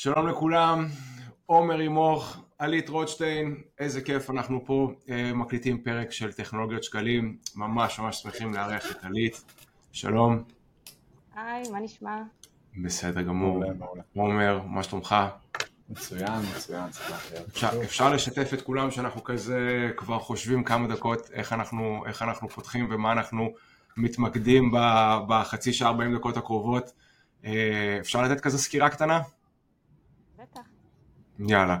שלום לכולם, עומר ימוך, עלית רוטשטיין, איזה כיף אנחנו פה אה, מקליטים פרק של טכנולוגיות שקלים, ממש ממש שמחים לארח את עלית, שלום. היי, מה נשמע? בסדר גמור, עומר, מה שלומך? מצוין, מצוין, אפשר, אפשר לשתף את כולם שאנחנו כזה כבר חושבים כמה דקות איך אנחנו, איך אנחנו פותחים ומה אנחנו מתמקדים בחצי שעה 40 דקות הקרובות. אה, אפשר לתת כזה סקירה קטנה? יאללה.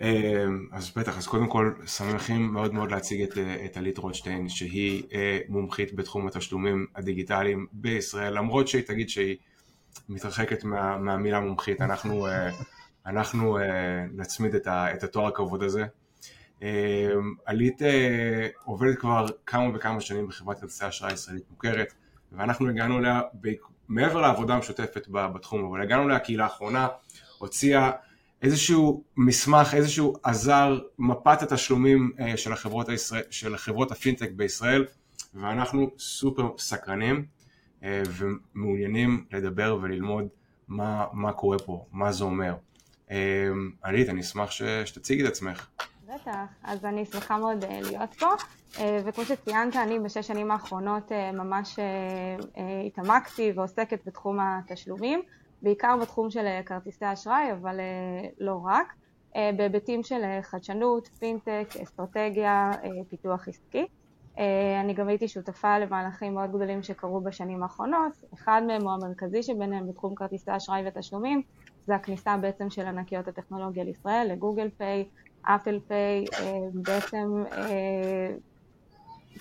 אה, אז בטח, אז קודם כל שמחים מאוד מאוד להציג את, אה, את עלית רוטשטיין שהיא מומחית בתחום התשלומים הדיגיטליים בישראל, למרות שהיא תגיד שהיא מתרחקת מה, מהמילה מומחית, אנחנו, אנחנו נצמיד את, ה, את התואר הכבוד הזה. עלית עובדת כבר כמה וכמה שנים בחברת כרטיסי אשראי ישראלית מוכרת, ואנחנו הגענו אליה מעבר לעבודה המשותפת בתחום, אבל הגענו אליה כי לאחרונה הוציאה איזשהו מסמך, איזשהו עזר, מפת התשלומים אה, של החברות, הישראל, של החברות הפינטק בישראל, ואנחנו סופר סקרנים אה, ומעוניינים לדבר וללמוד מה, מה קורה פה, מה זה אומר. אה, עלית, אני אשמח שתציגי את עצמך. בטח, אז אני שמחה מאוד להיות פה, וכמו שציינת, אני בשש שנים האחרונות ממש התעמקתי ועוסקת בתחום התשלומים, בעיקר בתחום של כרטיסי אשראי, אבל לא רק, בהיבטים של חדשנות, פינטק, אסטרטגיה, פיתוח עסקי. אני גם הייתי שותפה למהלכים מאוד גדולים שקרו בשנים האחרונות, אחד מהם הוא המרכזי שביניהם בתחום כרטיסי אשראי ותשלומים, זה הכניסה בעצם של ענקיות הטכנולוגיה לישראל, לגוגל פיי, אפל פיי, אה, בעצם אה,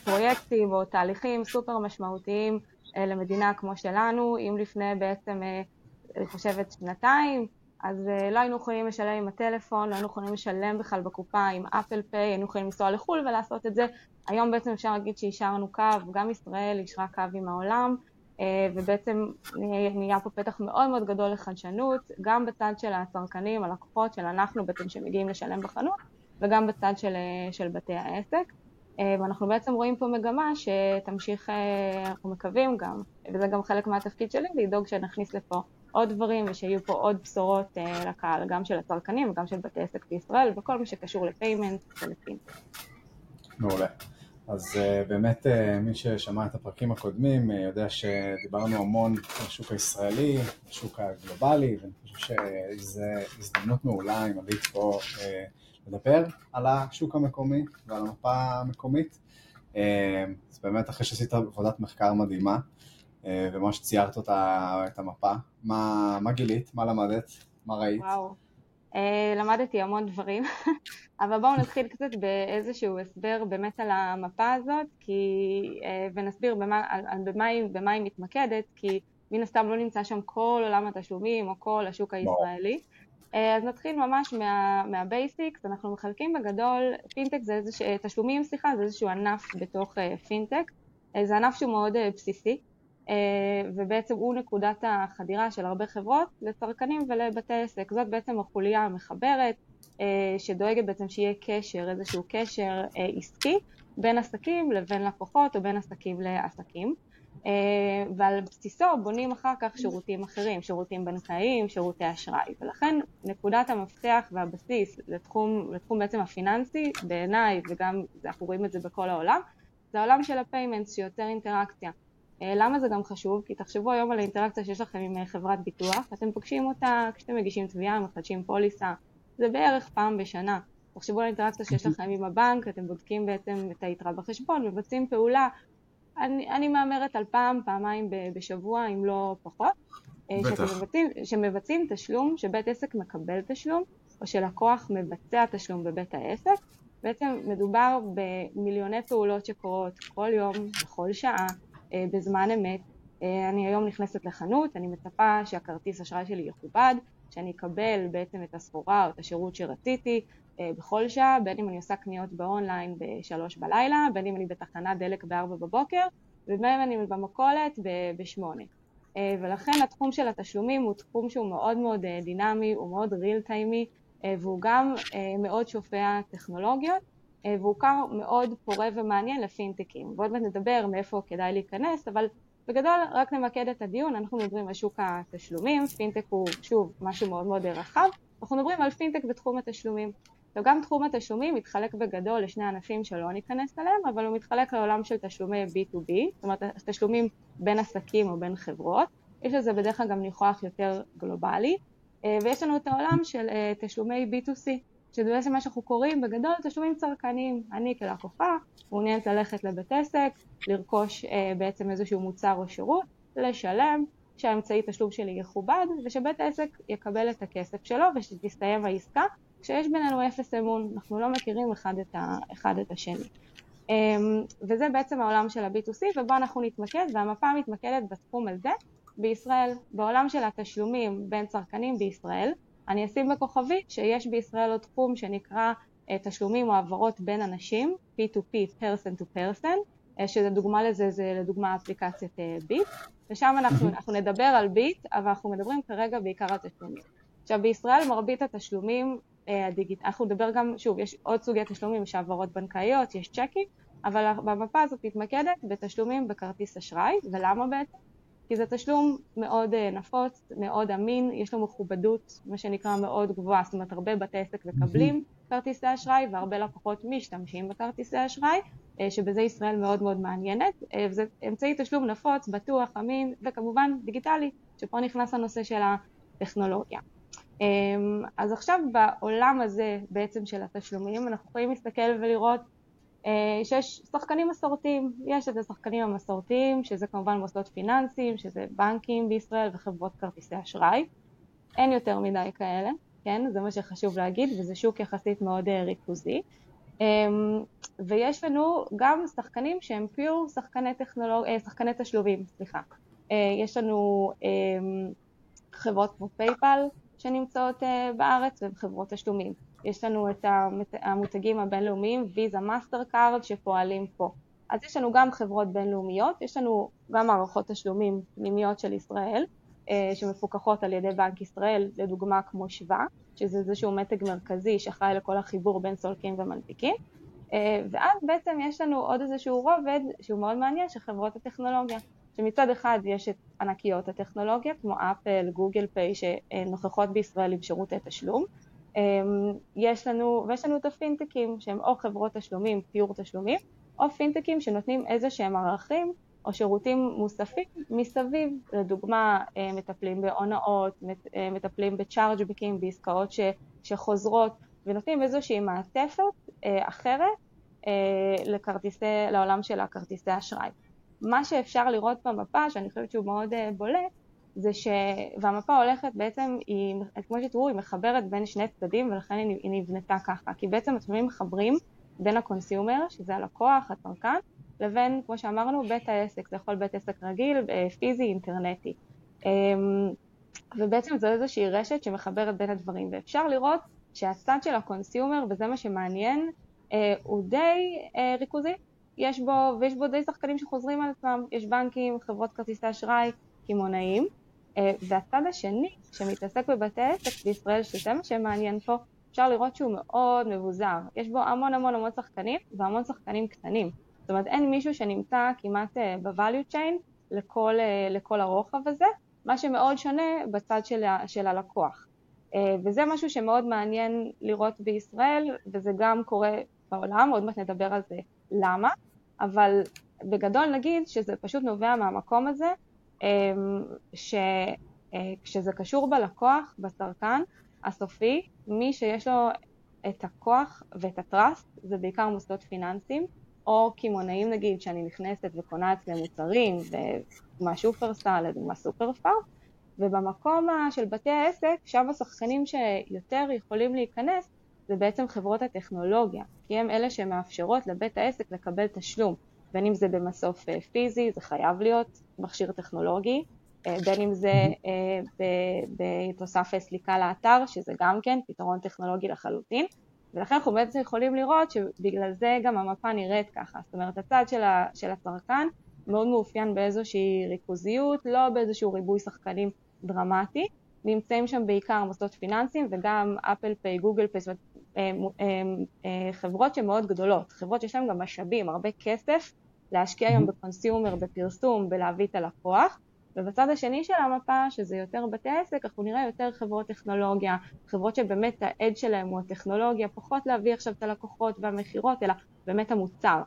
פרויקטים או תהליכים סופר משמעותיים אה, למדינה כמו שלנו, אם לפני בעצם, אני חושבת, שנתיים, אז לא היינו יכולים לשלם עם הטלפון, לא היינו יכולים לשלם בכלל בקופה עם אפל פיי, היינו יכולים לנסוע לחו"ל ולעשות את זה. היום בעצם אפשר להגיד שאישרנו קו, גם ישראל אישרה קו עם העולם, אה, ובעצם נהיה פה פתח מאוד מאוד גדול לחדשנות, גם בצד של הצרכנים, הלקוחות, של אנחנו בעצם שמגיעים לשלם בחנות, וגם בצד של, אה, של בתי העסק. אה, ואנחנו בעצם רואים פה מגמה שתמשיך, אנחנו מקווים גם, וזה גם חלק מהתפקיד שלי, לדאוג שנכניס לפה עוד דברים ושיהיו פה עוד בשורות לקהל, גם של הצרכנים וגם של בתי עסק בישראל, וכל מה שקשור לפיימנט ולפינט. מעולה. אז uh, באמת uh, מי ששמע את הפרקים הקודמים uh, יודע שדיברנו המון על השוק הישראלי, השוק הגלובלי, ואני חושב שזו הזדמנות מעולה עם עלית פה uh, לדבר על השוק המקומי ועל המפה המקומית. Uh, אז באמת אחרי שעשית עבודת מחקר מדהימה, uh, וממש ציירת אותה, את המפה, מה, מה גילית, מה למדת, מה ראית? וואו. אה, למדתי המון דברים, אבל בואו נתחיל קצת באיזשהו הסבר באמת על המפה הזאת, כי, אה, ונסביר במה, על, על במה, היא, במה היא מתמקדת, כי מן הסתם לא נמצא שם כל עולם התשלומים או כל השוק הישראלי. אה, אז נתחיל ממש מה, מה basics, אנחנו מחלקים בגדול, פינטק זה איזשהו, תשלומים סליחה, זה איזשהו ענף בתוך אה, פינטק, אה, זה ענף שהוא מאוד אה, בסיסי. אה, ובעצם הוא נקודת החדירה של הרבה חברות לצרכנים ולבתי עסק. זאת בעצם החוליה המחברת אה, שדואגת בעצם שיהיה קשר, איזשהו קשר אה, עסקי בין עסקים לבין לקוחות או בין עסקים לעסקים. ועל בסיסו בונים אחר כך שירותים אחרים, שירותים בנקאיים, שירותי אשראי. ולכן נקודת המפתח והבסיס לתחום, לתחום בעצם הפיננסי, בעיניי, וגם אנחנו רואים את זה בכל העולם, זה העולם של ה payments שיוצר אינטראקציה. אה, למה זה גם חשוב? כי תחשבו היום על האינטראקציה שיש לכם עם אה, חברת ביטוח, אתם פוגשים אותה כשאתם מגישים תביעה, מחדשים פוליסה, זה בערך פעם בשנה. תחשבו על האינטראקציה שיש לכם עם הבנק, אתם בודקים בעצם את היתרה בחשבון, מבצעים פעולה, אני, אני מהמרת על פעם, פעמיים בשבוע, אם לא פחות. אה. מבצעים, שמבצעים תשלום, שבית עסק מקבל תשלום, או שלקוח מבצע תשלום בבית העסק. בעצם מדובר במיליוני פעולות שקורות כל יום, בכל שעה, בזמן אמת. אה, אני היום נכנסת לחנות, אני מצפה שהכרטיס אשראי שלי יכובד, שאני אקבל בעצם את הסחורה או את השירות שרציתי אה, בכל שעה, בין אם אני עושה קניות באונליין בשלוש בלילה, בין אם אני בתחנת דלק בארבע בבוקר, ובין אם אני במכולת בשמונה. ולכן התחום של התשלומים הוא תחום שהוא מאוד מאוד דינמי, הוא מאוד ריל טיימי, והוא גם מאוד שופע טכנולוגיות. אה, והוא כר מאוד פורה ומעניין לפינטקים. ועוד מעט נדבר מאיפה כדאי להיכנס, אבל בגדול, רק נמקד את הדיון, אנחנו מדברים על שוק התשלומים, פינטק הוא שוב משהו מאוד מאוד רחב, אנחנו מדברים על פינטק בתחום התשלומים. וגם תחום התשלומים מתחלק בגדול לשני ענפים שלא ניכנס אליהם, אבל הוא מתחלק לעולם של תשלומי B2B, זאת אומרת תשלומים בין עסקים או בין חברות, יש לזה בדרך כלל גם ניחוח יותר גלובלי, אה, ויש לנו את העולם של אה, תשלומי B2C, שזה בעצם מה שאנחנו קוראים בגדול תשלומים צרכניים. אני כלקוחה מעוניינת ללכת לבית עסק, לרכוש אה, בעצם איזשהו מוצר או שירות, לשלם, שהאמצעי תשלום שלי יכובד, ושבית העסק יקבל את הכסף שלו ושתסתיים העסקה, כשיש בינינו אפס אמון, אנחנו לא מכירים אחד את, ה, אחד את השני. אמ, וזה בעצם העולם של ה-B2C ובו אנחנו נתמקד והמפה מתמקדת בתחום הזה בישראל, בעולם של התשלומים בין צרכנים בישראל, אני אשים בכוכבי שיש בישראל עוד תחום שנקרא אה, תשלומים או העברות בין אנשים, P2P, person to person, אה, שזה דוגמה לזה, זה לדוגמה אפליקציית ביט, אה, ושם אנחנו, אנחנו נדבר על ביט, אבל אנחנו מדברים כרגע בעיקר על תשלומים. עכשיו בישראל מרבית התשלומים הדיגיט... אנחנו נדבר גם, שוב, יש עוד סוגי תשלומים, יש העברות בנקאיות, יש צ'קים, אבל במפה הזאת מתמקדת בתשלומים בכרטיס אשראי, ולמה בעצם? כי זה תשלום מאוד אה, נפוץ, מאוד אמין, יש לו מכובדות, מה שנקרא מאוד גבוהה, זאת אומרת הרבה בתי עסק מקבלים כרטיסי אשראי והרבה לקוחות משתמשים בכרטיסי אשראי, אה, שבזה ישראל מאוד מאוד מעניינת, אה, וזה אמצעי תשלום נפוץ, בטוח, אמין וכמובן דיגיטלי, שפה נכנס הנושא של הטכנולוגיה. אז עכשיו בעולם הזה בעצם של התשלומים אנחנו יכולים להסתכל ולראות שיש שחקנים מסורתיים, יש את השחקנים המסורתיים שזה כמובן מוסדות פיננסיים, שזה בנקים בישראל וחברות כרטיסי אשראי, אין יותר מדי כאלה, כן, זה מה שחשוב להגיד וזה שוק יחסית מאוד אה, ריכוזי. אמ, ויש לנו גם שחקנים שהם pure שחקני, טכנולוג... אה, שחקני תשלומים, סליחה, יש לנו אמ, חברות כמו פייפל שנמצאות בארץ וחברות תשלומים יש לנו את המותגים הבינלאומיים, ויזה מאסטר קארד שפועלים פה. אז יש לנו גם חברות בינלאומיות, יש לנו גם מערכות תשלומים פנימיות של ישראל, אה, שמפוקחות על ידי בנק ישראל, לדוגמה כמו שווה, שזה איזשהו מתג מרכזי שאחראי לכל החיבור בין סולקים ומנפיקים, אה, ואז בעצם יש לנו עוד איזשהו רובד שהוא מאוד מעניין של חברות הטכנולוגיה, שמצד אחד יש את ענקיות הטכנולוגיה כמו אפל, גוגל פיי שנוכחות בישראל עם שירותי תשלום, יש לנו, ויש לנו את הפינטקים שהם או חברות תשלומים, פיור תשלומים, או פינטקים שנותנים איזה שהם ערכים או שירותים מוספים מסביב, לדוגמה אה, מטפלים בהונאות, אה, מטפלים בצ'ארג'בקים, בעסקאות ש, שחוזרות ונותנים איזושהי מעטפת אה, אחרת לכרטיסי, לעולם של הכרטיסי אשראי. מה שאפשר לראות במפה, שאני חושבת שהוא מאוד בולט, זה ש... והמפה הולכת בעצם, היא, כמו שתראו, היא מחברת בין שני צדדים ולכן היא, נבנתה ככה, כי בעצם התשלומים מחברים בין ה consumer, שזה הלקוח, הצרכן, לבין, כמו שאמרנו, בית העסק, זה יכול בית עסק רגיל, אה, פיזי, אינטרנטי. אמ, ובעצם זו איזושהי רשת שמחברת בין הדברים, ואפשר לראות שהצד של ה consumer, וזה מה שמעניין, אה, הוא די אה, ריכוזי, יש בו, ויש בו די שחקנים שחוזרים על עצמם, יש בנקים, חברות כרטיסי אשראי, קמעונאים, והצד השני שמתעסק בבתי עסק בישראל, שזה מה שמעניין פה, אפשר לראות שהוא מאוד מבוזר. יש בו המון המון המון שחקנים והמון שחקנים קטנים. זאת אומרת אין מישהו שנמצא כמעט ב-value chain לכל, אה, לכל הרוחב הזה, מה שמאוד שונה בצד של, של הלקוח. אה, וזה משהו שמאוד מעניין לראות בישראל, וזה גם קורה בעולם, עוד מעט נדבר על זה למה, אבל בגדול נגיד שזה פשוט נובע מהמקום הזה שכשזה אה, קשור בלקוח, בצרכן הסופי, מי שיש לו את הכוח ואת הטראסט זה בעיקר מוסדות פיננסיים או קמעונאים נגיד שאני נכנסת וקונה אצלם מוצרים ודוגמה שופרסל, לדוגמה סופר פאר ובמקום של בתי העסק שם השחקנים שיותר יכולים להיכנס זה בעצם חברות הטכנולוגיה כי הם אלה שמאפשרות לבית העסק לקבל תשלום בין אם זה במסוף אה, פיזי, זה חייב להיות מכשיר טכנולוגי, אה, בין אם זה אה, בתוסף סליקה לאתר, שזה גם כן פתרון טכנולוגי לחלוטין, ולכן אנחנו בעצם יכולים לראות שבגלל זה גם המפה נראית ככה, זאת אומרת הצד של, ה, של הצרכן מאוד מאופיין באיזושהי ריכוזיות, לא באיזשהו ריבוי שחקנים דרמטי, נמצאים שם בעיקר מוסדות פיננסיים וגם אפל פיי, גוגל פיי, זאת אומרת חברות שהן מאוד גדולות, חברות שיש להן גם משאבים, הרבה כסף להשקיע היום בקונסיומר, בפרסום, בלהביא את הלקוח, ובצד השני של המפה, שזה יותר בתי עסק, אנחנו נראה יותר חברות טכנולוגיה, חברות שבאמת העד שלהם הוא הטכנולוגיה, פחות להביא עכשיו את הלקוחות והמכירות, אלא באמת המוצר.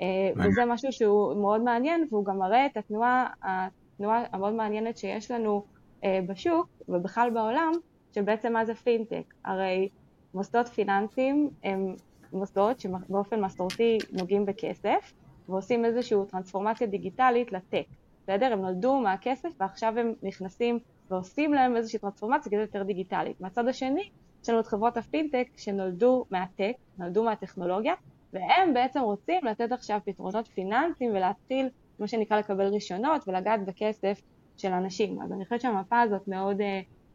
אה, וזה משהו שהוא מאוד מעניין, והוא גם מראה את התנועה, התנועה המאוד מעניינת שיש לנו אה, בשוק, ובכלל בעולם, של בעצם מה זה פינטק. הרי מוסדות פיננסיים הם מוסדות שבאופן מסורתי נוגעים בכסף, ועושים איזושהי טרנספורמציה דיגיטלית לטק. בסדר? הם נולדו מהכסף ועכשיו הם נכנסים ועושים להם איזושהי טרנספורמציה כדי יותר דיגיטלית. מהצד השני, יש לנו את חברות הפינטק שנולדו מהטק, נולדו מהטכנולוגיה, והם בעצם רוצים לתת עכשיו פתרונות פיננסיים ולהתחיל, מה שנקרא, לקבל רישיונות ולגעת בכסף של אנשים. אז אני חושבת שהמפה הזאת מאוד,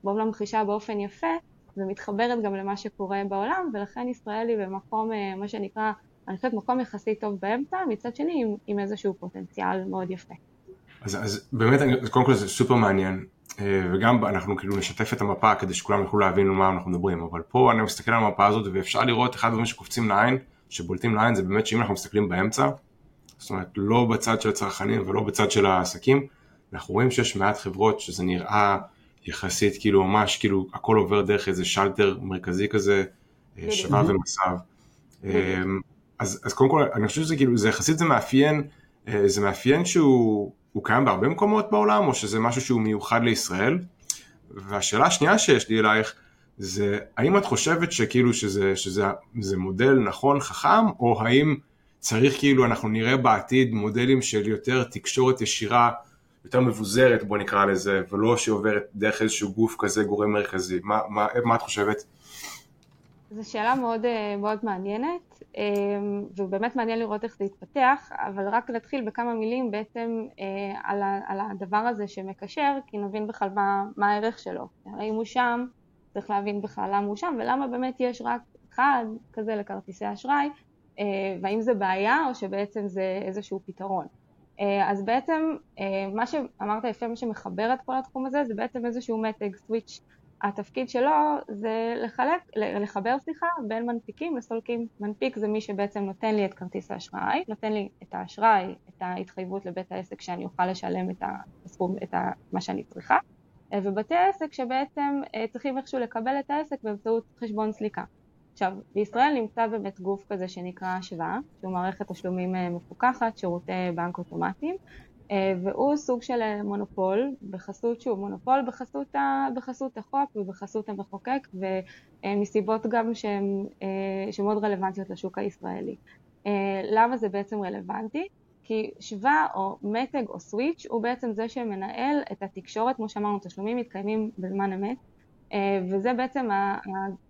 מאוד ממחישה באופן יפה ומתחברת גם למה שקורה בעולם, ולכן ישראל היא במקום, אה, מה שנקרא, אני חושבת מקום יחסית טוב באמצע, מצד שני עם, עם איזשהו פוטנציאל מאוד יפה. אז, אז באמת, קודם כל זה סופר מעניין, אה, וגם אנחנו כאילו נשתף את המפה כדי שכולם יוכלו להבין על מה אנחנו מדברים, אבל פה אני מסתכל על המפה הזאת ואפשר לראות אחד הדברים שקופצים לעין, שבולטים לעין זה באמת שאם אנחנו מסתכלים באמצע, זאת אומרת לא בצד של הצרכנים ולא בצד של העסקים, אנחנו רואים שיש מעט חברות שזה נראה יחסית כאילו ממש כאילו הכל עובר דרך איזה שלטר מרכזי כזה, אה, שווה ומסב. אה, אז, אז קודם כל אני חושב שזה כאילו זה יחסית זה מאפיין, זה מאפיין שהוא הוא קיים בהרבה מקומות בעולם, או שזה משהו שהוא מיוחד לישראל? והשאלה השנייה שיש לי אלייך, זה האם את חושבת שכאילו שזה, שזה שזה מודל נכון, חכם, או האם צריך כאילו אנחנו נראה בעתיד מודלים של יותר תקשורת ישירה, יותר מבוזרת בוא נקרא לזה, ולא שעוברת דרך איזשהו גוף כזה גורם מרכזי, מה, מה, מה את חושבת? זו שאלה מאוד, אה, מאוד מעניינת, אה, ובאמת מעניין לראות איך זה יתפתח, אבל רק נתחיל בכמה מילים בעצם אה, על, על הדבר הזה שמקשר, כי נבין בכלל מה, מה הערך שלו. הרי אם הוא שם, צריך להבין בכלל למה הוא שם, ולמה באמת יש רק אחד כזה לכרטיסי אשראי, והאם זה בעיה או שבעצם זה איזשהו פתרון. אז בעצם מה שאמרת יפה, מה שמחבר את כל התחום הזה, זה בעצם איזשהו מתג, סוויץ' התפקיד שלו זה לחלק, לחבר סליחה בין מנפיקים לסולקים. מנפיק זה מי שבעצם נותן לי את כרטיס האשראי, נותן לי את האשראי, את ההתחייבות לבית העסק שאני אוכל לשלם את הסכום, את מה שאני צריכה, ובתי העסק שבעצם אה, צריכים איכשהו לקבל את העסק באמצעות חשבון סליקה. עכשיו, בישראל נמצא באמת גוף כזה שנקרא השוואה, שהוא מערכת תשלומים אה, מפוקחת, שירותי בנק אוטומטיים, אה, והוא סוג של אה, מונופול, בחסות שהוא מונופול בחסות, ה, בחסות החוק ובחסות המחוקק ומסיבות גם שהן מאוד רלוונטיות לשוק הישראלי. אה, למה זה בעצם רלוונטי? כי שווה או מתג או סוויץ' הוא בעצם זה שמנהל את התקשורת, כמו שאמרנו, תשלומים מתקיימים בזמן אמת, וזה בעצם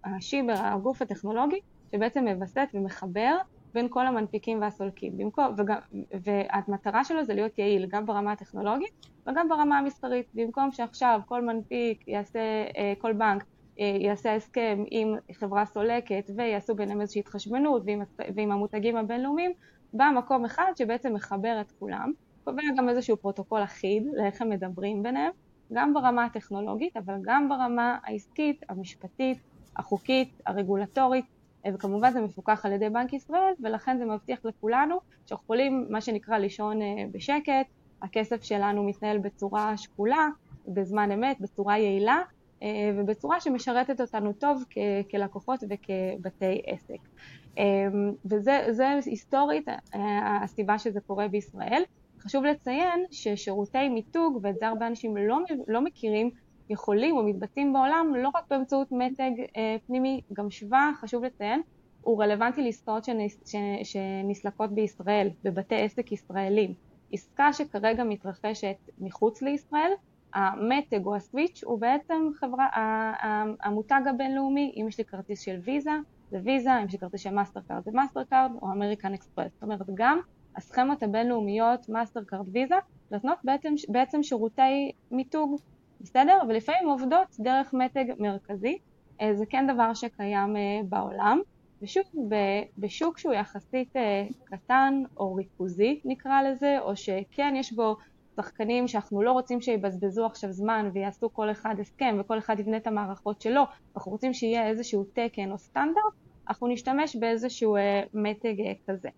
השיבר, הגוף הטכנולוגי, שבעצם מווסת ומחבר בין כל המנפיקים והסולקים. במקום, וגם, והמטרה שלו זה להיות יעיל גם ברמה הטכנולוגית וגם ברמה המסחרית. במקום שעכשיו כל מנפיק יעשה, אה, כל בנק אה, יעשה הסכם עם חברה סולקת ויעשו ביניהם איזושהי התחשבנות ועם, ועם המותגים הבינלאומיים, בא מקום אחד שבעצם מחבר את כולם, קובע גם איזשהו פרוטוקול אחיד לאיך הם מדברים ביניהם, גם ברמה הטכנולוגית אבל גם ברמה העסקית, המשפטית, החוקית, הרגולטורית, וכמובן זה מפוקח על ידי בנק ישראל ולכן זה מבטיח לכולנו שאנחנו יכולים מה שנקרא לישון אה, בשקט, הכסף שלנו מתנהל בצורה שקולה, בזמן אמת, בצורה יעילה אה, ובצורה שמשרתת אותנו טוב כלקוחות וכבתי עסק. וזה היסטורית הסיבה שזה קורה בישראל. חשוב לציין ששירותי מיתוג, ואת זה הרבה אנשים לא, לא מכירים, יכולים או מתבצעים בעולם לא רק באמצעות מתג אה, פנימי, גם שווה, חשוב לציין, הוא רלוונטי לעסקאות שנס, שנסלקות בישראל, בבתי עסק ישראלים. עסקה שכרגע מתרחשת מחוץ לישראל, המתג או ה switch הוא בעצם חברה, המותג הבינלאומי, אם יש לי כרטיס של ויזה זה ויזה, אם יש לי כרטיס של מאסטר קארד זה מאסטר קארד או אמריקן אקספרס. זאת אומרת גם הסכמות הבינלאומיות מאסטר קארד ויזה נותנות בעצם, בעצם שירותי מיתוג בסדר? ולפעמים עובדות דרך מתג מרכזי, אה, זה כן דבר שקיים אה, בעולם, ושוב, בשוק שהוא יחסית אה, קטן או ריכוזי נקרא לזה, או שכן יש בו שחקנים שאנחנו לא רוצים שיבזבזו עכשיו זמן ויעשו כל אחד הסכם וכל אחד יבנה את המערכות שלו, אנחנו רוצים שיהיה איזשהו תקן או סטנדרט, אנחנו נשתמש באיזשהו מתג כזה.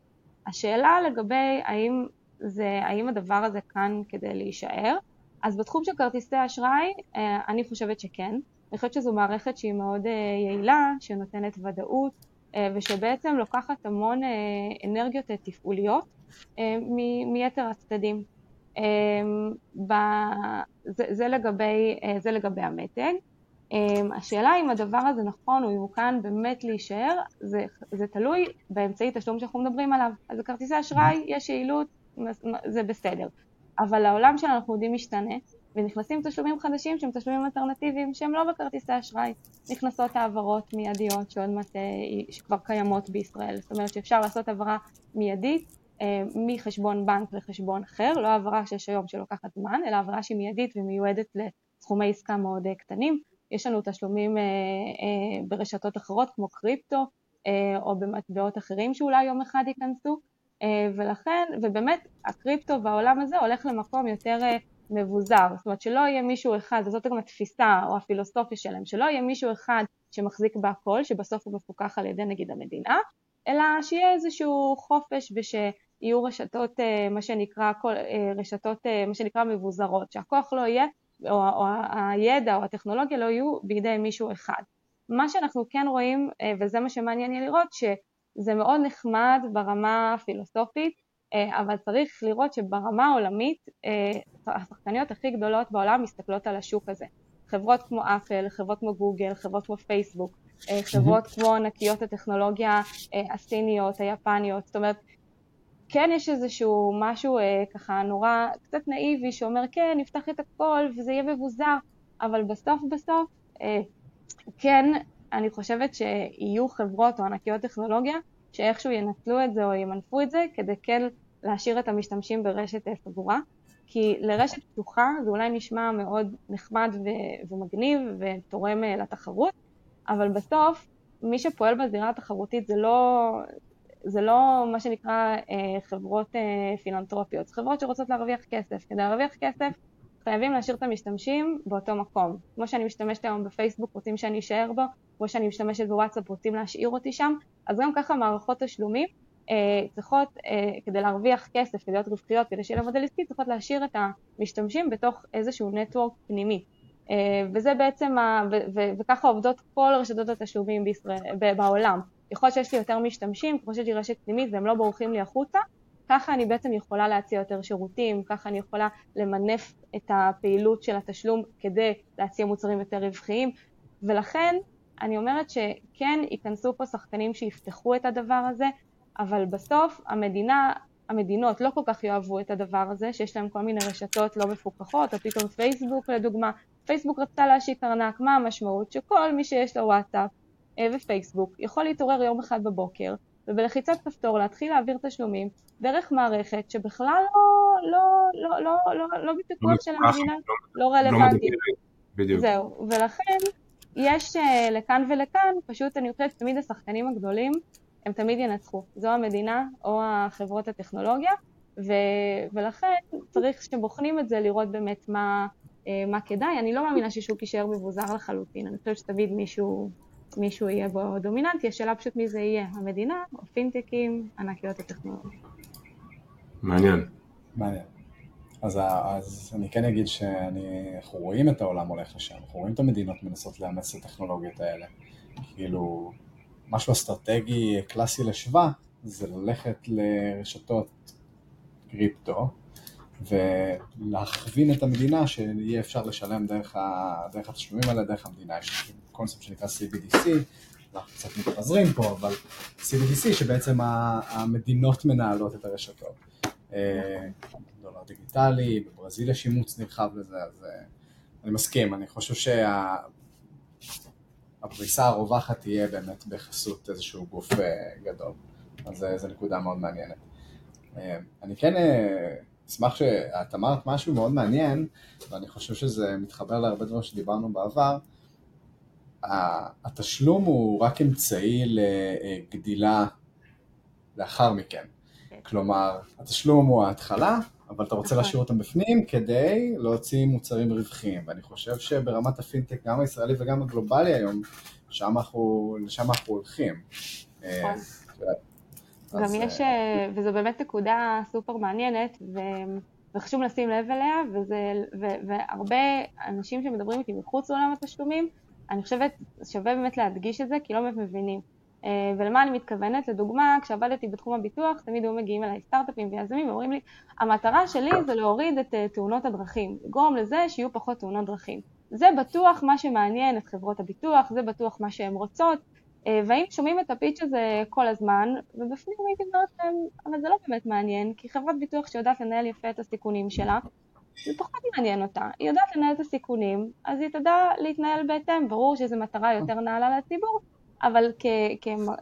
השאלה לגבי האם זה האם הדבר הזה כאן כדי להישאר. אז בתחום של כרטיסי אשראי, אה, אני חושבת שכן. אני חושבת שזו מערכת שהיא מאוד אה, יעילה, שנותנת ודאות, ושבעצם לוקחת המון אנרגיות תפעוליות מיתר הצדדים. זה לגבי, זה לגבי המתג. השאלה אם הדבר הזה נכון או אם הוא כאן באמת להישאר, זה, זה תלוי באמצעי תשלום שאנחנו מדברים עליו. אז בכרטיסי אשראי יש יעילות, זה בסדר. אבל העולם שלנו אנחנו יודעים משתנה, ונכנסים תשלומים חדשים שהם תשלומים אלטרנטיביים שהם לא בכרטיסי אשראי. נכנסות העברות מיידיות שעוד מעט, אה, שכבר קיימות בישראל. זאת אומרת שאפשר לעשות העברה מיידית אה, מחשבון בנק לחשבון אחר, לא העברה שיש היום שלוקחת זמן, אלא העברה שהיא מיידית ומיועדת לסכומי עסקה מאוד אה, קטנים. יש לנו תשלומים ברשתות אחרות כמו קריפטו או במטבעות אחרים שאולי יום אחד ייכנסו ולכן, ובאמת הקריפטו והעולם הזה הולך למקום יותר מבוזר, זאת אומרת שלא יהיה מישהו אחד, וזאת גם התפיסה או הפילוסופיה שלהם, שלא יהיה מישהו אחד שמחזיק בהכל, שבסוף הוא מפוקח על ידי נגיד המדינה, אלא שיהיה איזשהו חופש ושיהיו רשתות, מה שנקרא, רשתות, מה שנקרא מבוזרות, שהכוח לא יהיה או, או הידע או הטכנולוגיה לא יהיו בידי מישהו אחד. מה שאנחנו כן רואים, אה, וזה מה שמעניין יהיה לראות, שזה מאוד נחמד ברמה הפילוסופית, אה, אבל צריך לראות שברמה העולמית אה, השחקניות הכי גדולות בעולם מסתכלות על השוק הזה. חברות כמו אפל, חברות כמו גוגל, חברות כמו פייסבוק, חברות כמו ענקיות הטכנולוגיה הסיניות, היפניות, זאת אומרת כן יש איזשהו משהו אה, ככה נורא קצת נאיבי שאומר כן נפתח את הכל וזה יהיה מבוזר אבל בסוף בסוף אה, כן אני חושבת שיהיו חברות או ענקיות טכנולוגיה שאיכשהו ינצלו את זה או ימנפו את זה כדי כן להשאיר את המשתמשים ברשת אה, סגורה כי לרשת פתוחה זה אולי נשמע מאוד נחמד ו- ומגניב ותורם אה, לתחרות אבל בסוף מי שפועל בזירה התחרותית זה לא, זה לא מה שנקרא אה, חברות אה, פילנטרופיות, זה חברות שרוצות להרוויח כסף. כדי להרוויח כסף חייבים להשאיר את המשתמשים באותו מקום. כמו שאני משתמשת היום בפייסבוק, רוצים שאני אשאר בו, כמו שאני משתמשת בוואטסאפ, רוצים להשאיר אותי שם, אז גם ככה מערכות תשלומים אה, צריכות, אה, כדי להרוויח כסף, כדי להיות רווחיות, כדי שיהיה למודל עסקי, צריכות להשאיר את המשתמשים בתוך איזשהו נטוורק פנימי. אה, וזה בעצם, ה, ו, ו, וככה עובדות כל רשתות התשלומים בישראל, בעולם. ככל שיש לי יותר משתמשים, ככל שיש לי רשת פנימית והם לא בורחים לי החוצה, ככה אני בעצם יכולה להציע יותר שירותים, ככה אני יכולה למנף את הפעילות של התשלום כדי להציע מוצרים יותר רווחיים, ולכן אני אומרת שכן ייכנסו פה שחקנים שיפתחו את הדבר הזה, אבל בסוף המדינה, המדינות לא כל כך יאהבו את הדבר הזה, שיש להם כל מיני רשתות לא מפוקחות, או פתאום פייסבוק לדוגמה, פייסבוק רצתה להשיק ארנק, מה המשמעות? שכל מי שיש לו וואטסאפ אה, ופייסבוק יכול להתעורר יום אחד בבוקר ובלחיצת כפתור להתחיל להעביר תשלומים דרך מערכת שבכלל לא, לא, לא, לא, לא, לא בפיקוח של המדינה, לא, לא רלוונטית. בדיוק. זהו, ולכן יש אה, לכאן ולכאן, פשוט אני חושבת שתמיד השחקנים הגדולים הם תמיד ינצחו, זו המדינה או החברות הטכנולוגיה, ו, ולכן צריך כשבוחנים את זה לראות באמת מה, אה, מה כדאי. אני לא מאמינה ששוק יישאר מבוזר לחלוטין, אני חושבת שתמיד מישהו מישהו יהיה בו דומיננטי, השאלה פשוט מי זה יהיה, המדינה או פינטקים, ענקיות הטכנולוגיה. מעניין. מעניין. אז, אז אני כן אגיד שאנחנו רואים את העולם הולך לשם, אנחנו רואים את המדינות מנסות לאמץ את הטכנולוגיות האלה. כאילו, משהו אסטרטגי קלאסי לשווה זה ללכת לרשתות קריפטו ולהכווין את המדינה שיהיה אפשר לשלם דרך, ה... דרך התשלומים האלה, דרך המדינה. יש קונספט שנקרא CBDC, אנחנו קצת מתפזרים פה, אבל CBDC שבעצם המדינות מנהלות את הרשתות. אה, דולר דיגיטלי, בברזיל יש אימוץ נרחב לזה, אז אה, אני מסכים, אני חושב שהפריסה הרווחת תהיה באמת בחסות איזשהו גוף אה, גדול, אז זו נקודה מאוד מעניינת. אני כן אשמח שאת אמרת משהו מאוד מעניין, ואני חושב שזה מתחבר להרבה דברים שדיברנו בעבר, התשלום הוא רק אמצעי לגדילה לאחר מכן. כן. כלומר, התשלום הוא ההתחלה, אבל אתה רוצה נכון. להשאיר אותם בפנים כדי להוציא מוצרים רווחיים. ואני חושב שברמת הפינטק, גם הישראלי וגם הגלובלי היום, שם אנחנו, לשם אנחנו הולכים. אה, גם אז... יש, וזו באמת נקודה סופר מעניינת, ו... וחשוב לשים לב אליה, וזה, ו, והרבה אנשים שמדברים איתי מחוץ לעולם התשלומים, אני חושבת שווה באמת להדגיש את זה, כי לא באמת מבינים. אה, ולמה אני מתכוונת? לדוגמה, כשעבדתי בתחום הביטוח, תמיד היו מגיעים אליי סטארט-אפים ויזמים ואומרים לי, המטרה שלי זה להוריד את אה, תאונות הדרכים, לגרום לזה שיהיו פחות תאונות דרכים. זה בטוח מה שמעניין את חברות הביטוח, זה בטוח מה שהן רוצות, אה, והיינו שומעים את הפיץ' הזה כל הזמן, ובפנים הייתי אומרת להם, אבל זה לא באמת מעניין, כי חברת ביטוח שיודעת לנהל יפה את הסיכונים שלה, זה פחות מעניין אותה. היא יודעת לנהל את הסיכונים, אז היא תדע להתנהל בהתאם. ברור שזו מטרה יותר נעלה לציבור, אבל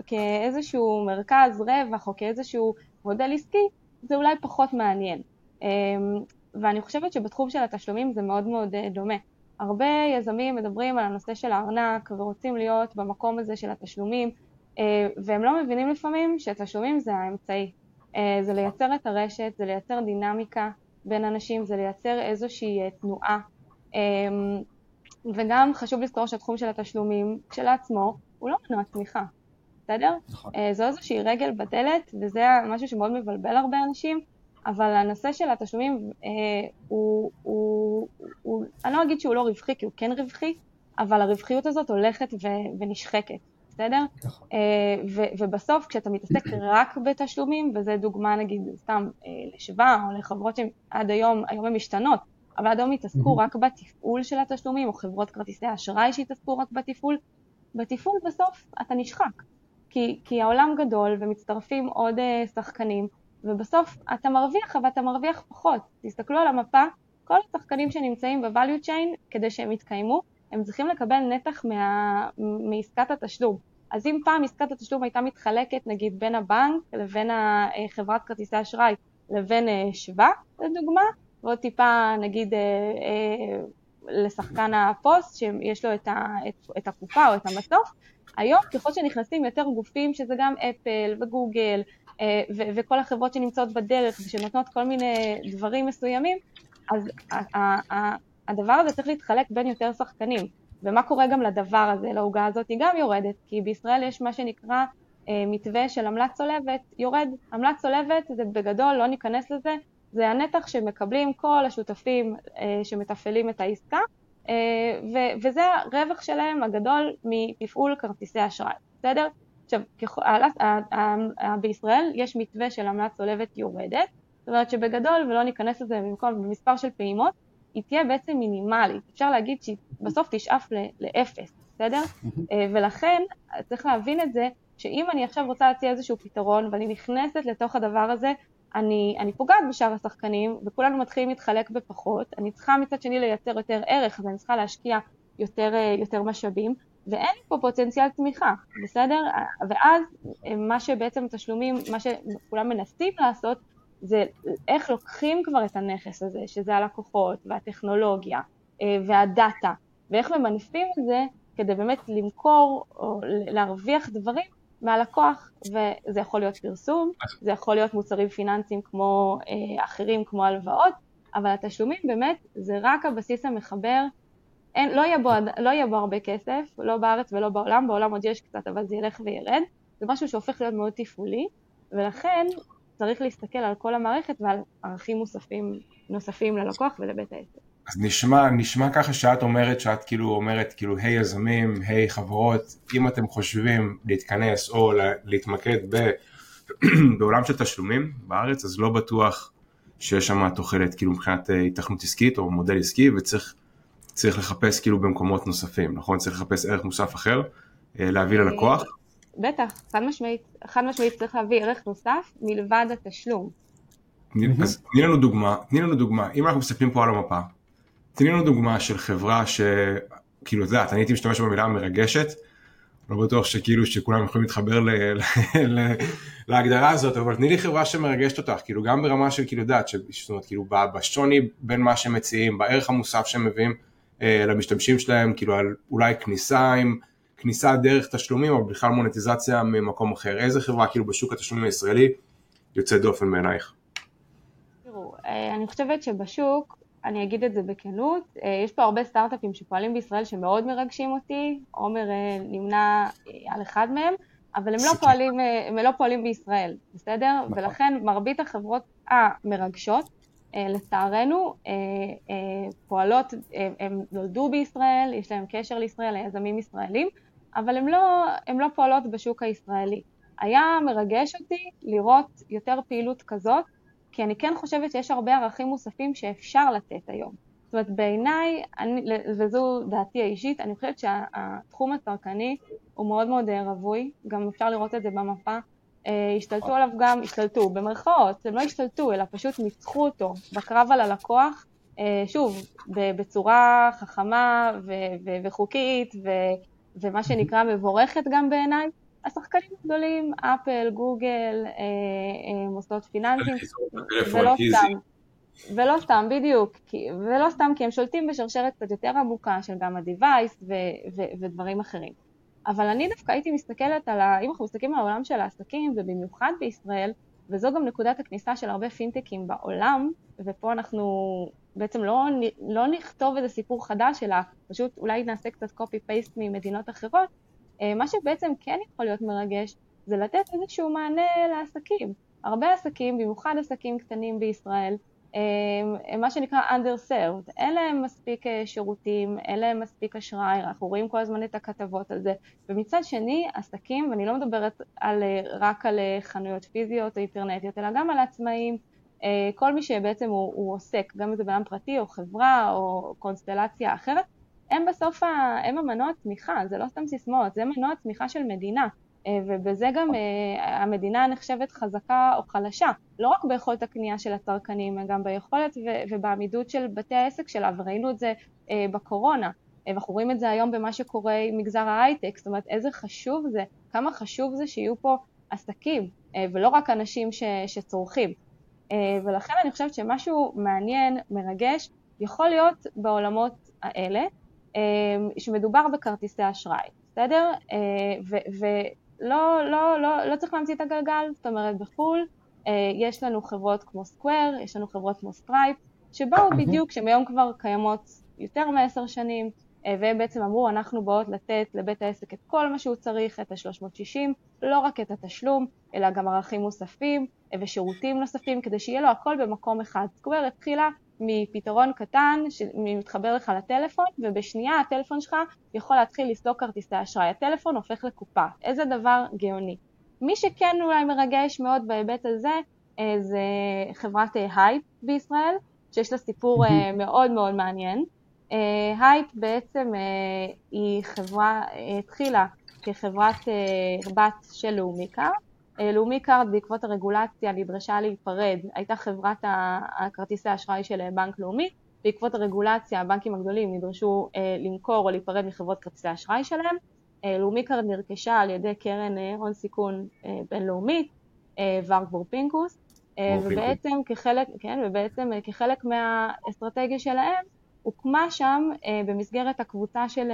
כאיזשהו מרכז רווח או כאיזשהו מודל עסקי, זה אולי פחות מעניין. אמ, ואני חושבת שבתחום של התשלומים זה מאוד מאוד אה, דומה. הרבה יזמים מדברים על הנושא של הארנק ורוצים להיות במקום הזה של התשלומים, אה, והם לא מבינים לפעמים שתשלומים זה האמצעי. אה, זה לייצר את הרשת, זה לייצר דינמיקה בין אנשים, זה לייצר איזושהי אה, תנועה. וגם חשוב לזכור שהתחום של התשלומים כשלעצמו הוא לא מנוע צמיחה, בסדר? נכון. זו איזושהי רגל בדלת, וזה משהו שמאוד מבלבל הרבה אנשים. אבל הנושא של התשלומים אה, הוא, הוא, הוא, אני לא אגיד שהוא לא רווחי, כי הוא כן רווחי, אבל הרווחיות הזאת הולכת ו, ונשחקת, בסדר? נכון. אה, ו, ובסוף כשאתה מתעסק רק בתשלומים, וזו דוגמה נגיד סתם אה, לשבא או לחברות שעד היום, היום הן משתנות, אבל עד היום התעסקו רק בתפעול של התשלומים, או חברות כרטיסי האשראי שהתעסקו רק בתפעול, בתפעול בסוף אתה נשחק, כי, כי העולם גדול ומצטרפים עוד אה, שחקנים, ובסוף אתה מרוויח, אבל אתה מרוויח פחות. תסתכלו על המפה, כל השחקנים שנמצאים ב-value chain, כדי שהם יתקיימו, הם צריכים לקבל נתח מה... מעסקת התשלום. אז אם פעם עסקת התשלום הייתה מתחלקת נגיד בין הבנק לבין חברת כרטיסי אשראי לבין אה, שווה, לדוגמה, ועוד טיפה נגיד אה, אה, לשחקן הפוסט שיש לו את, ה, את, את הקופה או את המסוף, היום ככל שנכנסים יותר גופים שזה גם אפל וגוגל אה, וכל החברות שנמצאות בדרך ושנותנות כל מיני דברים מסוימים, אז הדבר הזה צריך להתחלק בין יותר שחקנים. ומה קורה גם לדבר הזה, לעוגה הזאת, היא גם יורדת, כי בישראל יש מה שנקרא אה, מתווה של עמלת צולבת, יורד. עמלת צולבת זה בגדול, לא ניכנס לזה, זה הנתח שמקבלים כל השותפים אה, שמתפעלים את העסקה, וזה הרווח שלהם הגדול מתפעול כרטיסי אשראי, בסדר? עכשיו, בישראל יש מתווה של עמלת צולבת יורדת, זאת אומרת שבגדול, ולא ניכנס לזה במקום במספר של פעימות, היא תהיה בעצם מינימלית. אפשר להגיד שהיא בסוף תשאף לאפס, בסדר? אה, ולכן צריך להבין את זה, שאם אני עכשיו רוצה להציע איזשהו פתרון ואני נכנסת לתוך הדבר הזה, אני, אני פוגעת בשאר השחקנים וכולנו מתחילים להתחלק בפחות, אני צריכה מצד שני לייצר יותר ערך, אז אני צריכה להשקיע יותר, אה, יותר משאבים, ואין פה פוטנציאל תמיכה, בסדר? ואז מה שבעצם תשלומים, מה שכולם מנסים לעשות, זה איך לוקחים כבר את הנכס הזה, שזה הלקוחות והטכנולוגיה אה, והדאטה, ואיך ממנפים את זה כדי באמת למכור או להרוויח דברים מהלקוח, וזה יכול להיות פרסום, זה יכול להיות מוצרים פיננסיים כמו אה, אחרים, כמו הלוואות, אבל התשלומים באמת זה רק הבסיס המחבר אין, לא, יהיה בו, לא יהיה בו הרבה כסף, לא בארץ ולא בעולם, בעולם עוד יש קצת, אבל זה ילך וירד. זה משהו שהופך להיות מאוד תפעולי, ולכן צריך להסתכל על כל המערכת ועל ערכים מוספים נוספים ללקוח ולבית העסק. אז נשמע, נשמע ככה שאת אומרת, שאת כאילו אומרת, כאילו, היי hey, יזמים, היי hey, חברות, אם אתם חושבים להתכנס או להתמקד ב, בעולם של תשלומים בארץ, אז לא בטוח שיש שם תוחלת, כאילו, מבחינת היתכנות עסקית או מודל עסקי, וצריך צריך לחפש כאילו במקומות נוספים, נכון? צריך לחפש ערך מוסף אחר, אה, להביא ללקוח. בטח, חד משמעית, חד משמעית צריך להביא ערך נוסף מלבד התשלום. אז תני לנו דוגמה, תני לנו דוגמה, אם אנחנו מסתכלים פה על המפה, תני לנו דוגמה של חברה שכאילו, את יודעת, אני הייתי משתמש במילה מרגשת, לא בטוח שכאילו שכולם יכולים להתחבר ל, ל, ל, להגדרה הזאת, אבל תני לי חברה שמרגשת אותך, כאילו גם ברמה של כאילו, יודעת, זאת אומרת, כאילו בשוני בין מה שהם מציעים, בערך המוסף שהם מביאים, למשתמשים שלהם, כאילו על אולי כניסה עם, כניסה דרך תשלומים, או בכלל מונטיזציה ממקום אחר. איזה חברה כאילו בשוק התשלומים הישראלי יוצאת דופן בעינייך? תראו, אה, אני חושבת שבשוק, אני אגיד את זה בכנות, אה, יש פה הרבה סטארט-אפים שפועלים בישראל שמאוד מרגשים אותי, עומר נמנה על אחד מהם, אבל הם לא, פועלים, הם לא פועלים בישראל, בסדר? נכון. ולכן מרבית החברות המרגשות, לצערנו, פועלות, הם נולדו בישראל, יש להם קשר לישראל, היזמים ישראלים, אבל הן לא, לא פועלות בשוק הישראלי. היה מרגש אותי לראות יותר פעילות כזאת, כי אני כן חושבת שיש הרבה ערכים מוספים שאפשר לתת היום. זאת אומרת, בעיניי, וזו דעתי האישית, אני חושבת שהתחום הצרכני הוא מאוד מאוד רווי, גם אפשר לראות את זה במפה. אה, השתלטו עליו גם, השתלטו, במרכאות, הם לא השתלטו, אלא פשוט ניצחו אותו בקרב על הלקוח, אה, שוב, בצורה חכמה וחוקית, ומה שנקרא מבורכת גם בעיניי. השחקנים הגדולים, אפל, גוגל, אה, מוסדות פיננסיים, ולא סתם. ולא סתם, בדיוק, כי, ולא סתם כי הם שולטים בשרשרת קצת יותר עמוקה של גם ה-Device ודברים אחרים. אבל אני דווקא הייתי מסתכלת על, ה, אם אנחנו מסתכלים על העולם של העסקים, ובמיוחד בישראל, וזו גם נקודת הכניסה של הרבה פינטקים בעולם, ופה אנחנו בעצם לא, לא נכתוב איזה סיפור חדש, אלא פשוט אולי נעשה קצת copy-paste ממדינות אחרות, אה, מה שבעצם כן יכול להיות מרגש זה לתת איזשהו מענה לעסקים. הרבה עסקים, במיוחד עסקים קטנים בישראל, הם מה שנקרא underserved, אין להם מספיק אה, שירותים, אין להם מספיק אשראי, אנחנו רואים כל הזמן את הכתבות על זה, ומצד שני עסקים, ואני לא מדברת על, רק על חנויות פיזיות או אינטרנטיות, אלא גם על עצמאים, כל מי שבעצם הוא, הוא עוסק, גם אם זה אדם פרטי או חברה או קונסטלציה אחרת, הם בסוף, ה, הם המנוע צמיחה, זה לא סתם סיסמאות, זה מנוע צמיחה של מדינה. אה, ובזה גם אה, המדינה נחשבת חזקה או חלשה, לא רק ביכולת הקנייה של הצרכנים, גם ביכולת ובעמידות של בתי העסק שלה, וראינו את זה אה, בקורונה, ואנחנו רואים את זה היום במה שקורה עם מגזר ההייטק, זאת אומרת איזה חשוב זה, כמה חשוב זה שיהיו פה עסקים, ולא רק אנשים ש, שצורכים. ולכן אני חושבת שמשהו מעניין, מרגש, יכול להיות בעולמות האלה, שמדובר בכרטיסי אשראי, בסדר? אה, ולא לא, לא, לא צריך להמציא את הגלגל, זאת אומרת בחו"ל אה, יש לנו חברות כמו סקוואר, יש לנו חברות כמו סטרייפ, שבאו בדיוק, שהן היום כבר קיימות יותר מעשר שנים, אה, והם בעצם אמרו אנחנו באות לתת לבית העסק את כל מה שהוא צריך, את ה-360, לא רק את התשלום, אלא גם ערכים מוספים ושירותים נוספים, כדי שיהיה לו הכל במקום אחד. סקוואר התחילה מפתרון קטן שמתחבר לך לטלפון ובשנייה הטלפון שלך יכול להתחיל לסלוק כרטיסי אשראי. הטלפון הופך לקופה. איזה דבר גאוני. מי שכן אולי מרגש מאוד בהיבט הזה אה, זה חברת הייפ אה, בישראל, שיש לה סיפור אה, מאוד מאוד מעניין. הייפ בעצם היא חברה, התחילה כחברת בת של לאומי קארד, אה, לאומי קארד בעקבות הרגולציה נדרשה להיפרד, הייתה חברת הכרטיסי האשראי של אה, בנק לאומי, בעקבות הרגולציה הבנקים הגדולים נדרשו אה, למכור או להיפרד מחברות כרטיסי האשראי שלהם, לאומי קארד נרכשה על ידי קרן הון סיכון בינלאומית, וורבורג פינקוס, ובעצם כחלק, כן, ובעצם כחלק מהאסטרטגיה שלהם הוקמה שם במסגרת הקבוצה של,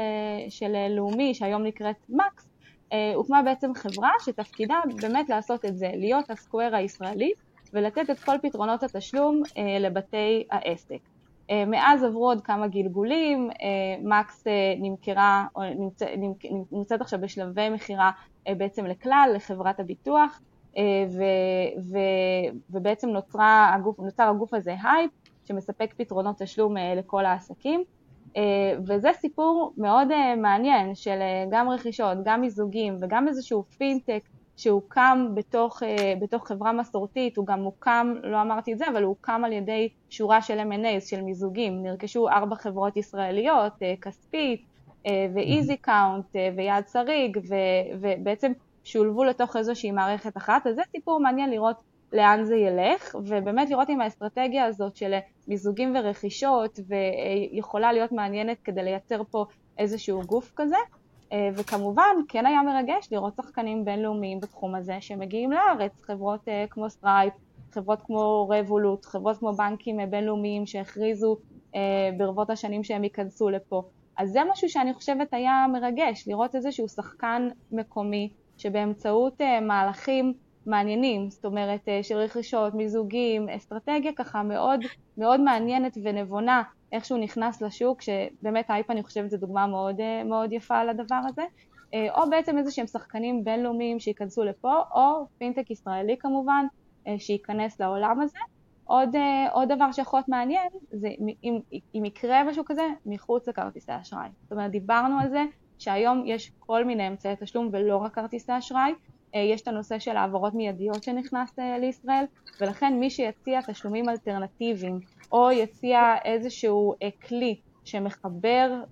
של לאומי שהיום נקראת מקס אה, הוקמה בעצם חברה שתפקידה באמת לעשות את זה, להיות הסקוואר הישראלי ולתת את כל פתרונות התשלום אה, לבתי העסק. אה, מאז עברו עוד כמה גלגולים, מקס נמכרה, נמצא, נמצאת עכשיו בשלבי מכירה בעצם לכלל, לחברת הביטוח, ו, ו, ובעצם נוצרה הגוף, נוצר הגוף הזה הייפ, שמספק פתרונות תשלום לכל העסקים. אה, וזה סיפור מאוד אה, מעניין של אה, גם רכישות, גם מיזוגים וגם איזשהו פינטק שהוקם בתוך, בתוך חברה מסורתית, הוא גם הוקם, לא אמרתי את זה, אבל הוא הוקם על ידי שורה של M&A, של מיזוגים, נרכשו ארבע חברות ישראליות, כספית ואיזי קאונט ויעד שריג, ובעצם שולבו לתוך איזושהי מערכת אחת, אז זה סיפור מעניין לראות לאן זה ילך, ובאמת לראות אם האסטרטגיה הזאת של מיזוגים ורכישות ויכולה להיות מעניינת כדי לייצר פה איזשהו גוף כזה. אה, וכמובן, כן היה מרגש לראות שחקנים בינלאומיים בתחום הזה שמגיעים לארץ, חברות אה, כמו סטרייפ, חברות כמו רבולוט, חברות כמו בנקים אה, בינלאומיים שהכריזו ברבות השנים שהם ייכנסו לפה. אז זה משהו שאני חושבת היה מרגש, לראות איזשהו שחקן מקומי שבאמצעות מהלכים מעניינים, זאת אומרת אה, של רכישות, מיזוגים, אסטרטגיה ככה מאוד מאוד מעניינת ונבונה איך שהוא נכנס לשוק, שבאמת אייפ אני חושבת זו דוגמה מאוד, אה, מאוד יפה על הדבר הזה. או בעצם איזה שהם שחקנים בינלאומיים שייכנסו לפה, או פינטק ישראלי כמובן, שייכנס לעולם הזה. עוד, עוד דבר שיכול להיות מעניין, זה אם, אם יקרה משהו כזה מחוץ לכרטיסי אשראי. זאת אומרת, דיברנו על זה שהיום יש כל מיני אמצעי תשלום ולא רק כרטיסי אשראי, יש את הנושא של העברות מיידיות שנכנס לישראל, ולכן מי שיציע תשלומים אלטרנטיביים או יציע איזשהו כלי שמחבר,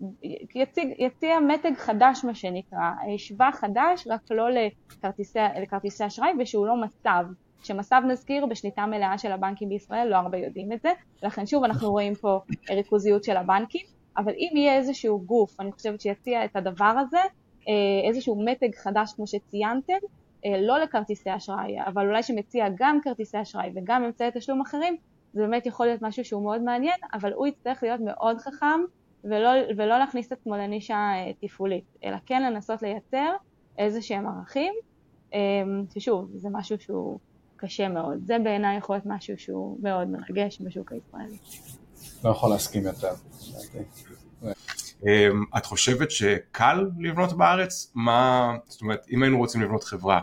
יציג, יציע מתג חדש מה שנקרא, שווה חדש רק לא לכרטיסי, לכרטיסי אשראי ושהוא לא מסב, שמסב נזכיר בשליטה מלאה של הבנקים בישראל, לא הרבה יודעים את זה, לכן שוב אנחנו רואים פה ריכוזיות של הבנקים, אבל אם יהיה איזשהו גוף, אני חושבת שיציע את הדבר הזה, איזשהו מתג חדש כמו שציינתם, לא לכרטיסי אשראי, אבל אולי שמציע גם כרטיסי אשראי וגם אמצעי תשלום אחרים, זה באמת יכול להיות משהו שהוא מאוד מעניין, אבל הוא יצטרך להיות מאוד חכם ולא, ולא להכניס את עצמו לנישה תפעולית, אלא כן לנסות לייצר איזה שהם ערכים, ששוב, זה משהו שהוא קשה מאוד. זה בעיניי יכול להיות משהו שהוא מאוד מרגש בשוק הישראלי. לא יכול להסכים יותר. את חושבת שקל לבנות בארץ? מה, זאת אומרת, אם היינו רוצים לבנות חברה,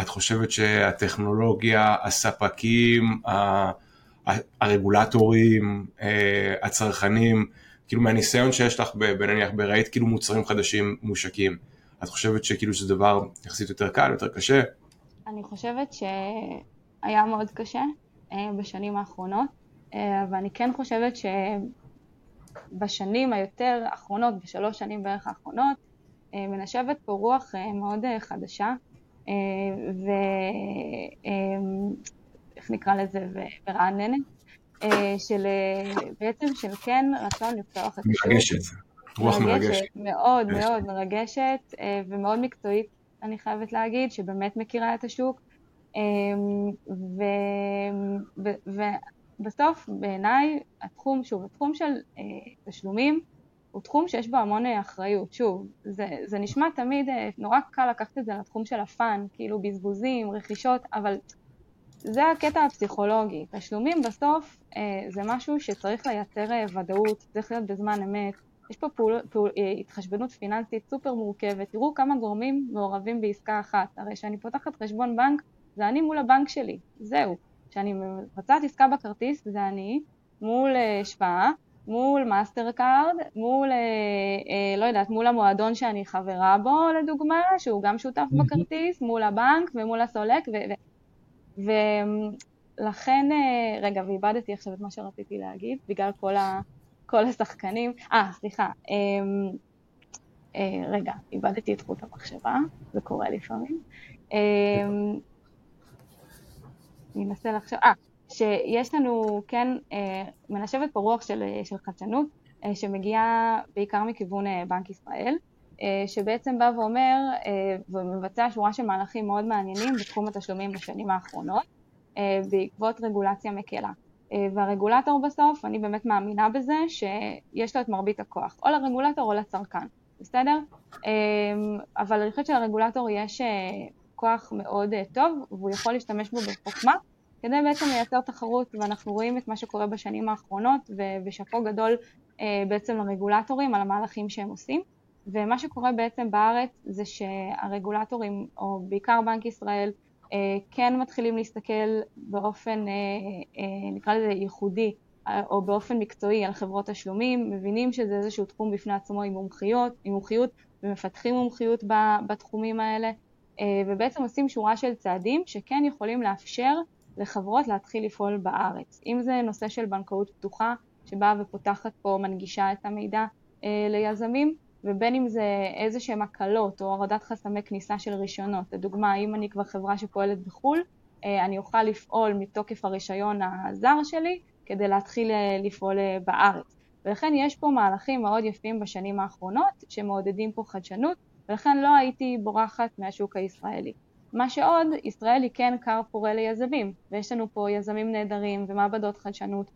את חושבת שהטכנולוגיה, הספקים, הרגולטורים, הצרכנים, כאילו מהניסיון שיש לך בנניח בראית כאילו מוצרים חדשים מושקים, את חושבת שכאילו שזה דבר יחסית יותר קל, יותר קשה? אני חושבת שהיה מאוד קשה בשנים האחרונות, ואני כן חושבת שבשנים היותר אחרונות, בשלוש שנים בערך האחרונות, מנשבת פה רוח מאוד חדשה, ואיך נקרא לזה, ורעננת, של בעצם של כן רצון לפתוח את השוק. מרגשת, רוח מרגשת. מאוד מאוד מרגשת ומאוד מקצועית, אני חייבת להגיד, שבאמת מכירה את השוק. ובסוף בעיניי התחום, שוב, התחום של תשלומים הוא תחום שיש בו המון אחריות. שוב, זה, זה נשמע תמיד נורא קל לקחת את זה לתחום של הפאן, כאילו בזבוזים, רכישות, אבל זה הקטע הפסיכולוגי. תשלומים בסוף זה משהו שצריך לייצר ודאות, צריך להיות בזמן אמת. יש פה פעול, פעול, התחשבנות פיננסית סופר מורכבת. תראו כמה גורמים מעורבים בעסקה אחת. הרי כשאני פותחת חשבון בנק, זה אני מול הבנק שלי, זהו. כשאני מבצעת עסקה בכרטיס, זה אני מול שב"א. מול מאסטר קארד, מול, אה, אה, לא יודעת, מול המועדון שאני חברה בו לדוגמה, שהוא גם שותף בכרטיס, מול הבנק ומול הסולק, ולכן, אה, רגע, ואיבדתי עכשיו את מה שרציתי להגיד, בגלל כל, ה, כל השחקנים, אה, סליחה, אה, אה, רגע, איבדתי את חוט המחשבה, זה קורה לפעמים. אה, אני אנסה לחשוב, אה, שיש לנו, כן, מנשבת פה רוח של, של חדשנות, שמגיעה בעיקר מכיוון בנק ישראל, שבעצם בא ואומר ומבצע שורה של מהלכים מאוד מעניינים בתחום התשלומים בשנים האחרונות, בעקבות רגולציה מקלה. והרגולטור בסוף, אני באמת מאמינה בזה, שיש לו את מרבית הכוח, או לרגולטור או לצרכן, בסדר? אבל אני חושבת שלרגולטור יש כוח מאוד טוב, והוא יכול להשתמש בו בחוכמה. כדי בעצם לייצר תחרות, ואנחנו רואים את מה שקורה בשנים האחרונות, ושאפו גדול בעצם לרגולטורים על המהלכים שהם עושים. ומה שקורה בעצם בארץ זה שהרגולטורים, או בעיקר בנק ישראל, כן מתחילים להסתכל באופן, נקרא לזה ייחודי, או באופן מקצועי על חברות תשלומים, מבינים שזה איזשהו תחום בפני עצמו עם מומחיות, עם מומחיות ומפתחים מומחיות בתחומים האלה, ובעצם עושים שורה של צעדים שכן יכולים לאפשר לחברות להתחיל לפעול בארץ. אם זה נושא של בנקאות פתוחה, שבאה ופותחת פה, מנגישה את המידע אה, ליזמים, ובין אם זה איזה שהן הקלות או הורדת חסמי כניסה של רישיונות. לדוגמה, אם אני כבר חברה שפועלת בחו"ל, אה, אני אוכל לפעול מתוקף הרישיון הזר שלי כדי להתחיל אה, לפעול אה, בארץ. ולכן יש פה מהלכים מאוד יפים בשנים האחרונות שמעודדים פה חדשנות, ולכן לא הייתי בורחת מהשוק הישראלי. מה שעוד, ישראל היא כן כר פורה ליזמים, ויש לנו פה יזמים נהדרים ומעבדות חדשנות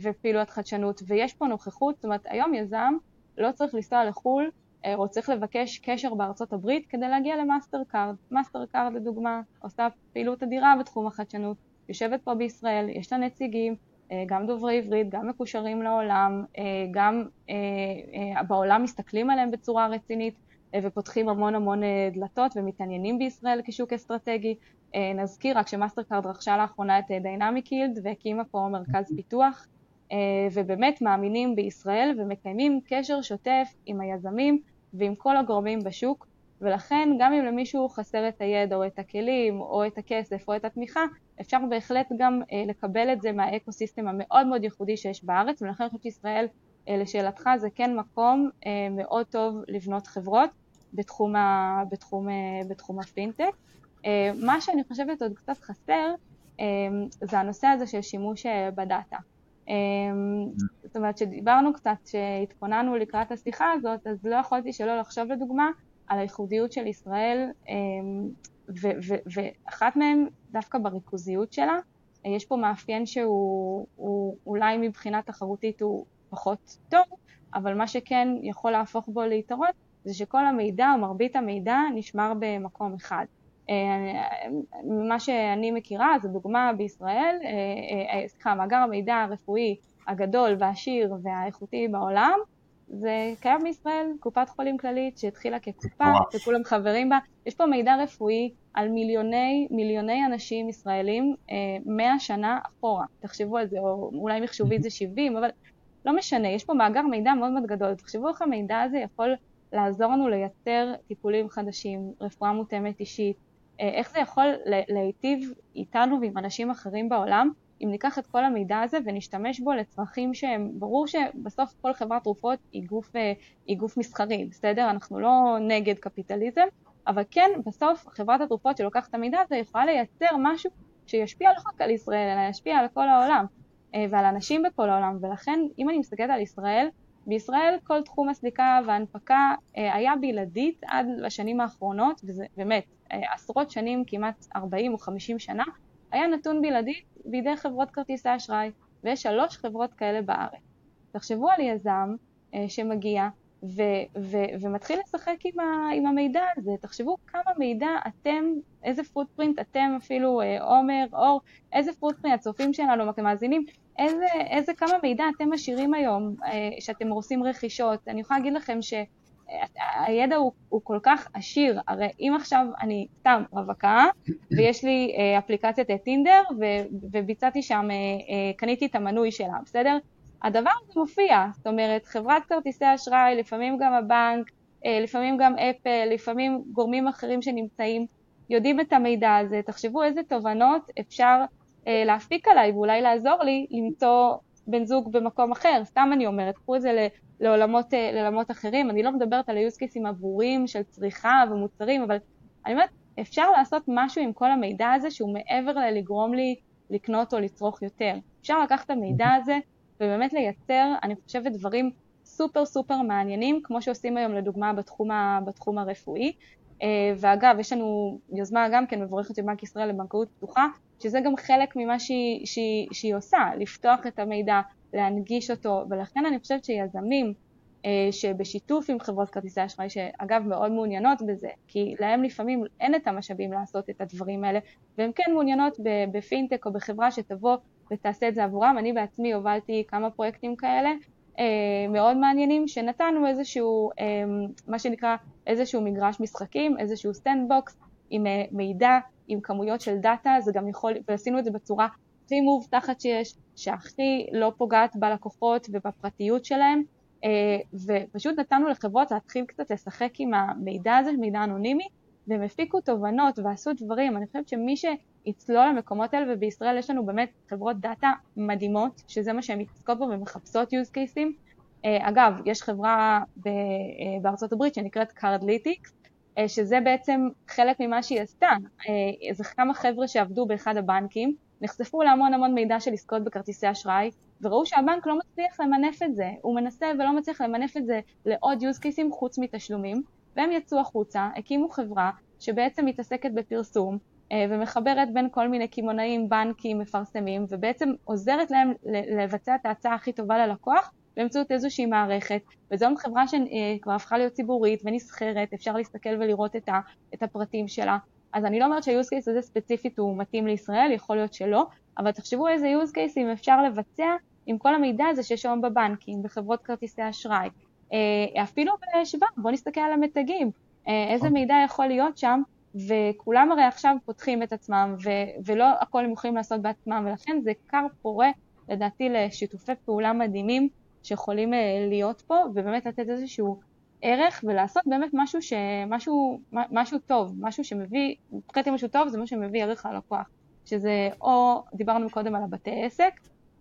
ופעילויות חדשנות, ויש פה נוכחות, זאת אומרת היום יזם לא צריך לנסוע לחו"ל או צריך לבקש קשר בארצות הברית כדי להגיע למאסטר קארד. מאסטר קארד לדוגמה עושה פעילות אדירה בתחום החדשנות, יושבת פה בישראל, יש לה נציגים, גם דוברי עברית, גם מקושרים לעולם, גם בעולם מסתכלים עליהם בצורה רצינית ופותחים המון המון דלתות ומתעניינים בישראל כשוק אסטרטגי. נזכיר רק שמאסטרקארד רכשה לאחרונה את דיינמיק יילד והקימה פה מרכז פיתוח ובאמת מאמינים בישראל ומקיימים קשר שוטף עם היזמים ועם כל הגורמים בשוק ולכן גם אם למישהו חסר את הידע או את הכלים או את הכסף או את התמיכה, אפשר בהחלט גם אה, לקבל את זה מהאקו-סיסטם המאוד מאוד ייחודי שיש בארץ, ולכן אני חושבת שישראל, אה, לשאלתך, זה כן מקום אה, מאוד טוב לבנות חברות בתחום, ה, בתחום, בתחום הפינטק. מה שאני חושבת עוד קצת חסר, זה הנושא הזה של שימוש בדאטה. זאת אומרת, שדיברנו קצת, שהתכוננו לקראת השיחה הזאת, אז לא יכולתי שלא לחשוב לדוגמה על הייחודיות של ישראל, ואחת מהן דווקא בריכוזיות שלה. יש פה מאפיין שהוא אולי מבחינה תחרותית הוא פחות טוב, אבל מה שכן יכול להפוך בו ליתרון זה שכל המידע או מרבית המידע נשמר במקום אחד. אה, ממה שאני מכירה, זו דוגמה בישראל, אה, אה, סליחה, מאגר המידע הרפואי הגדול והעשיר והאיכותי בעולם זה קיים בישראל, קופת חולים כללית שהתחילה כקופה, וכולם חברים בה. יש פה מידע רפואי על מיליוני מיליוני אנשים ישראלים אה, מאה שנה אחורה. תחשבו על זה, או אולי מחשובית זה 70, אבל לא משנה, יש פה מאגר מידע מאוד מאוד גדול. תחשבו איך המידע הזה יכול לעזור לנו לייצר טיפולים חדשים, רפואה מותאמת אישית, אה, איך זה יכול להיטיב איתנו ועם אנשים אחרים בעולם. אם ניקח את כל המידע הזה ונשתמש בו לצרכים שהם, ברור שבסוף כל חברת תרופות היא גוף, אה, היא גוף מסחרי, בסדר? אנחנו לא נגד קפיטליזם, אבל כן, בסוף חברת התרופות שלוקחת את המידע הזה יכולה לייצר משהו שישפיע לא רק על ישראל, אלא ישפיע על כל העולם אה, ועל אנשים בכל העולם, ולכן אם אני מסתכלת על ישראל, בישראל כל תחום הסליקה וההנפקה אה, היה בלעדית עד לשנים האחרונות, וזה באמת עשרות שנים, כמעט 40 או 50 שנה, היה נתון בלעדית בידי חברות כרטיסי אשראי, ויש שלוש חברות כאלה בארץ. תחשבו על יזם אה, שמגיע ו- ו- ומתחיל לשחק עם, ה- עם המידע הזה, תחשבו כמה מידע אתם, איזה פוטפרינט אתם אפילו, אה, עומר, אור, איזה פוטפרינט הצופים שלנו, אתם מאזינים, איזה, איזה כמה מידע אתם משאירים היום אה, שאתם עושים רכישות. אני יכולה להגיד לכם ש... הידע הוא, הוא כל כך עשיר, הרי אם עכשיו אני סתם רווקה ויש לי אה, אפליקציית טינדר ו, וביצעתי שם, אה, אה, קניתי את המנוי שלה, בסדר? הדבר הזה מופיע, זאת אומרת חברת כרטיסי אשראי, לפעמים גם הבנק, אה, לפעמים גם אפל, לפעמים גורמים אחרים שנמצאים, יודעים את המידע הזה, תחשבו איזה תובנות אפשר אה, להפיק עליי ואולי לעזור לי למצוא בן זוג במקום אחר, סתם אני אומרת, קחו את זה לעולמות, אה, לעולמות אחרים, אני לא מדברת על cases עבורים של צריכה ומוצרים, אבל אני אומרת, אפשר לעשות משהו עם כל המידע הזה שהוא מעבר ללגרום לי לקנות או לצרוך יותר. אפשר לקחת את המידע הזה ובאמת לייצר, אני חושבת, דברים סופר סופר מעניינים, כמו שעושים היום לדוגמה בתחום, ה, בתחום הרפואי. אה, ואגב, יש לנו יוזמה גם כן מבורכת של בנק ישראל לבנקאות פתוחה, שזה גם חלק ממה שהיא, שהיא, שהיא עושה, לפתוח את המידע, להנגיש אותו, ולכן אני חושבת שיזמים אה, שבשיתוף עם חברות כרטיסי אשראי, שאגב מאוד מעוניינות בזה, כי להם לפעמים אין את המשאבים לעשות את הדברים האלה, והן כן מעוניינות בפינטק או בחברה שתבוא ותעשה את זה עבורם. אני בעצמי הובלתי כמה פרויקטים כאלה אה, מאוד מעניינים, שנתנו איזשהו, אה, מה שנקרא, איזשהו מגרש משחקים, איזשהו sandbox עם מידע, עם כמויות של דאטה, זה גם יכול, ועשינו את זה בצורה הכי מאובטחת שיש, שהכי לא פוגעת בלקוחות ובפרטיות שלהם, אה, ופשוט נתנו לחברות להתחיל קצת לשחק עם המידע הזה, מידע אנונימי, והם הפיקו תובנות ועשו דברים. אני חושבת שמי שיצלול למקומות האלה, ובישראל יש לנו באמת חברות דאטה מדהימות, שזה מה שהן מתעסקות בו ומחפשות use cases. אה, אגב, יש חברה אה, בארצות הברית שנקראת קארדליטיקס, שזה בעצם חלק ממה שהיא עשתה. זה כמה חבר'ה שעבדו באחד הבנקים, נחשפו להמון המון מידע של עסקאות בכרטיסי אשראי, וראו שהבנק לא מצליח למנף את זה, הוא מנסה ולא מצליח למנף את זה לעוד use cases חוץ מתשלומים, והם יצאו החוצה, הקימו חברה שבעצם מתעסקת בפרסום אה, ומחברת בין כל מיני קמעונאים, בנקים, מפרסמים, ובעצם עוזרת להם לבצע את ההצעה הכי טובה ללקוח באמצעות איזושהי מערכת, וזו גם חברה שכבר הפכה להיות ציבורית ונסחרת, אפשר להסתכל ולראות את, ה, את הפרטים שלה, אז אני לא אומרת שה-use case הזה ספציפית הוא מתאים לישראל, יכול להיות שלא, אבל תחשבו איזה use cases אפשר לבצע עם כל המידע הזה שיש היום בבנקים, בחברות כרטיסי אשראי, אה, אפילו בשב"ן, בואו נסתכל על המתגים, אה, איזה אוקיי. מידע יכול להיות שם, וכולם הרי עכשיו פותחים את עצמם, ו- ולא הכל הם יכולים לעשות בעצמם, ולכן זה כר פורה לדעתי לשיתופי פעולה מדהימים שיכולים אה, להיות פה, ובאמת לתת איזשהו ערך ולעשות באמת משהו, ש... משהו, משהו טוב, משהו שמביא, מבחינתי משהו טוב זה משהו שמביא ערך ללקוח, שזה או, דיברנו קודם על הבתי עסק,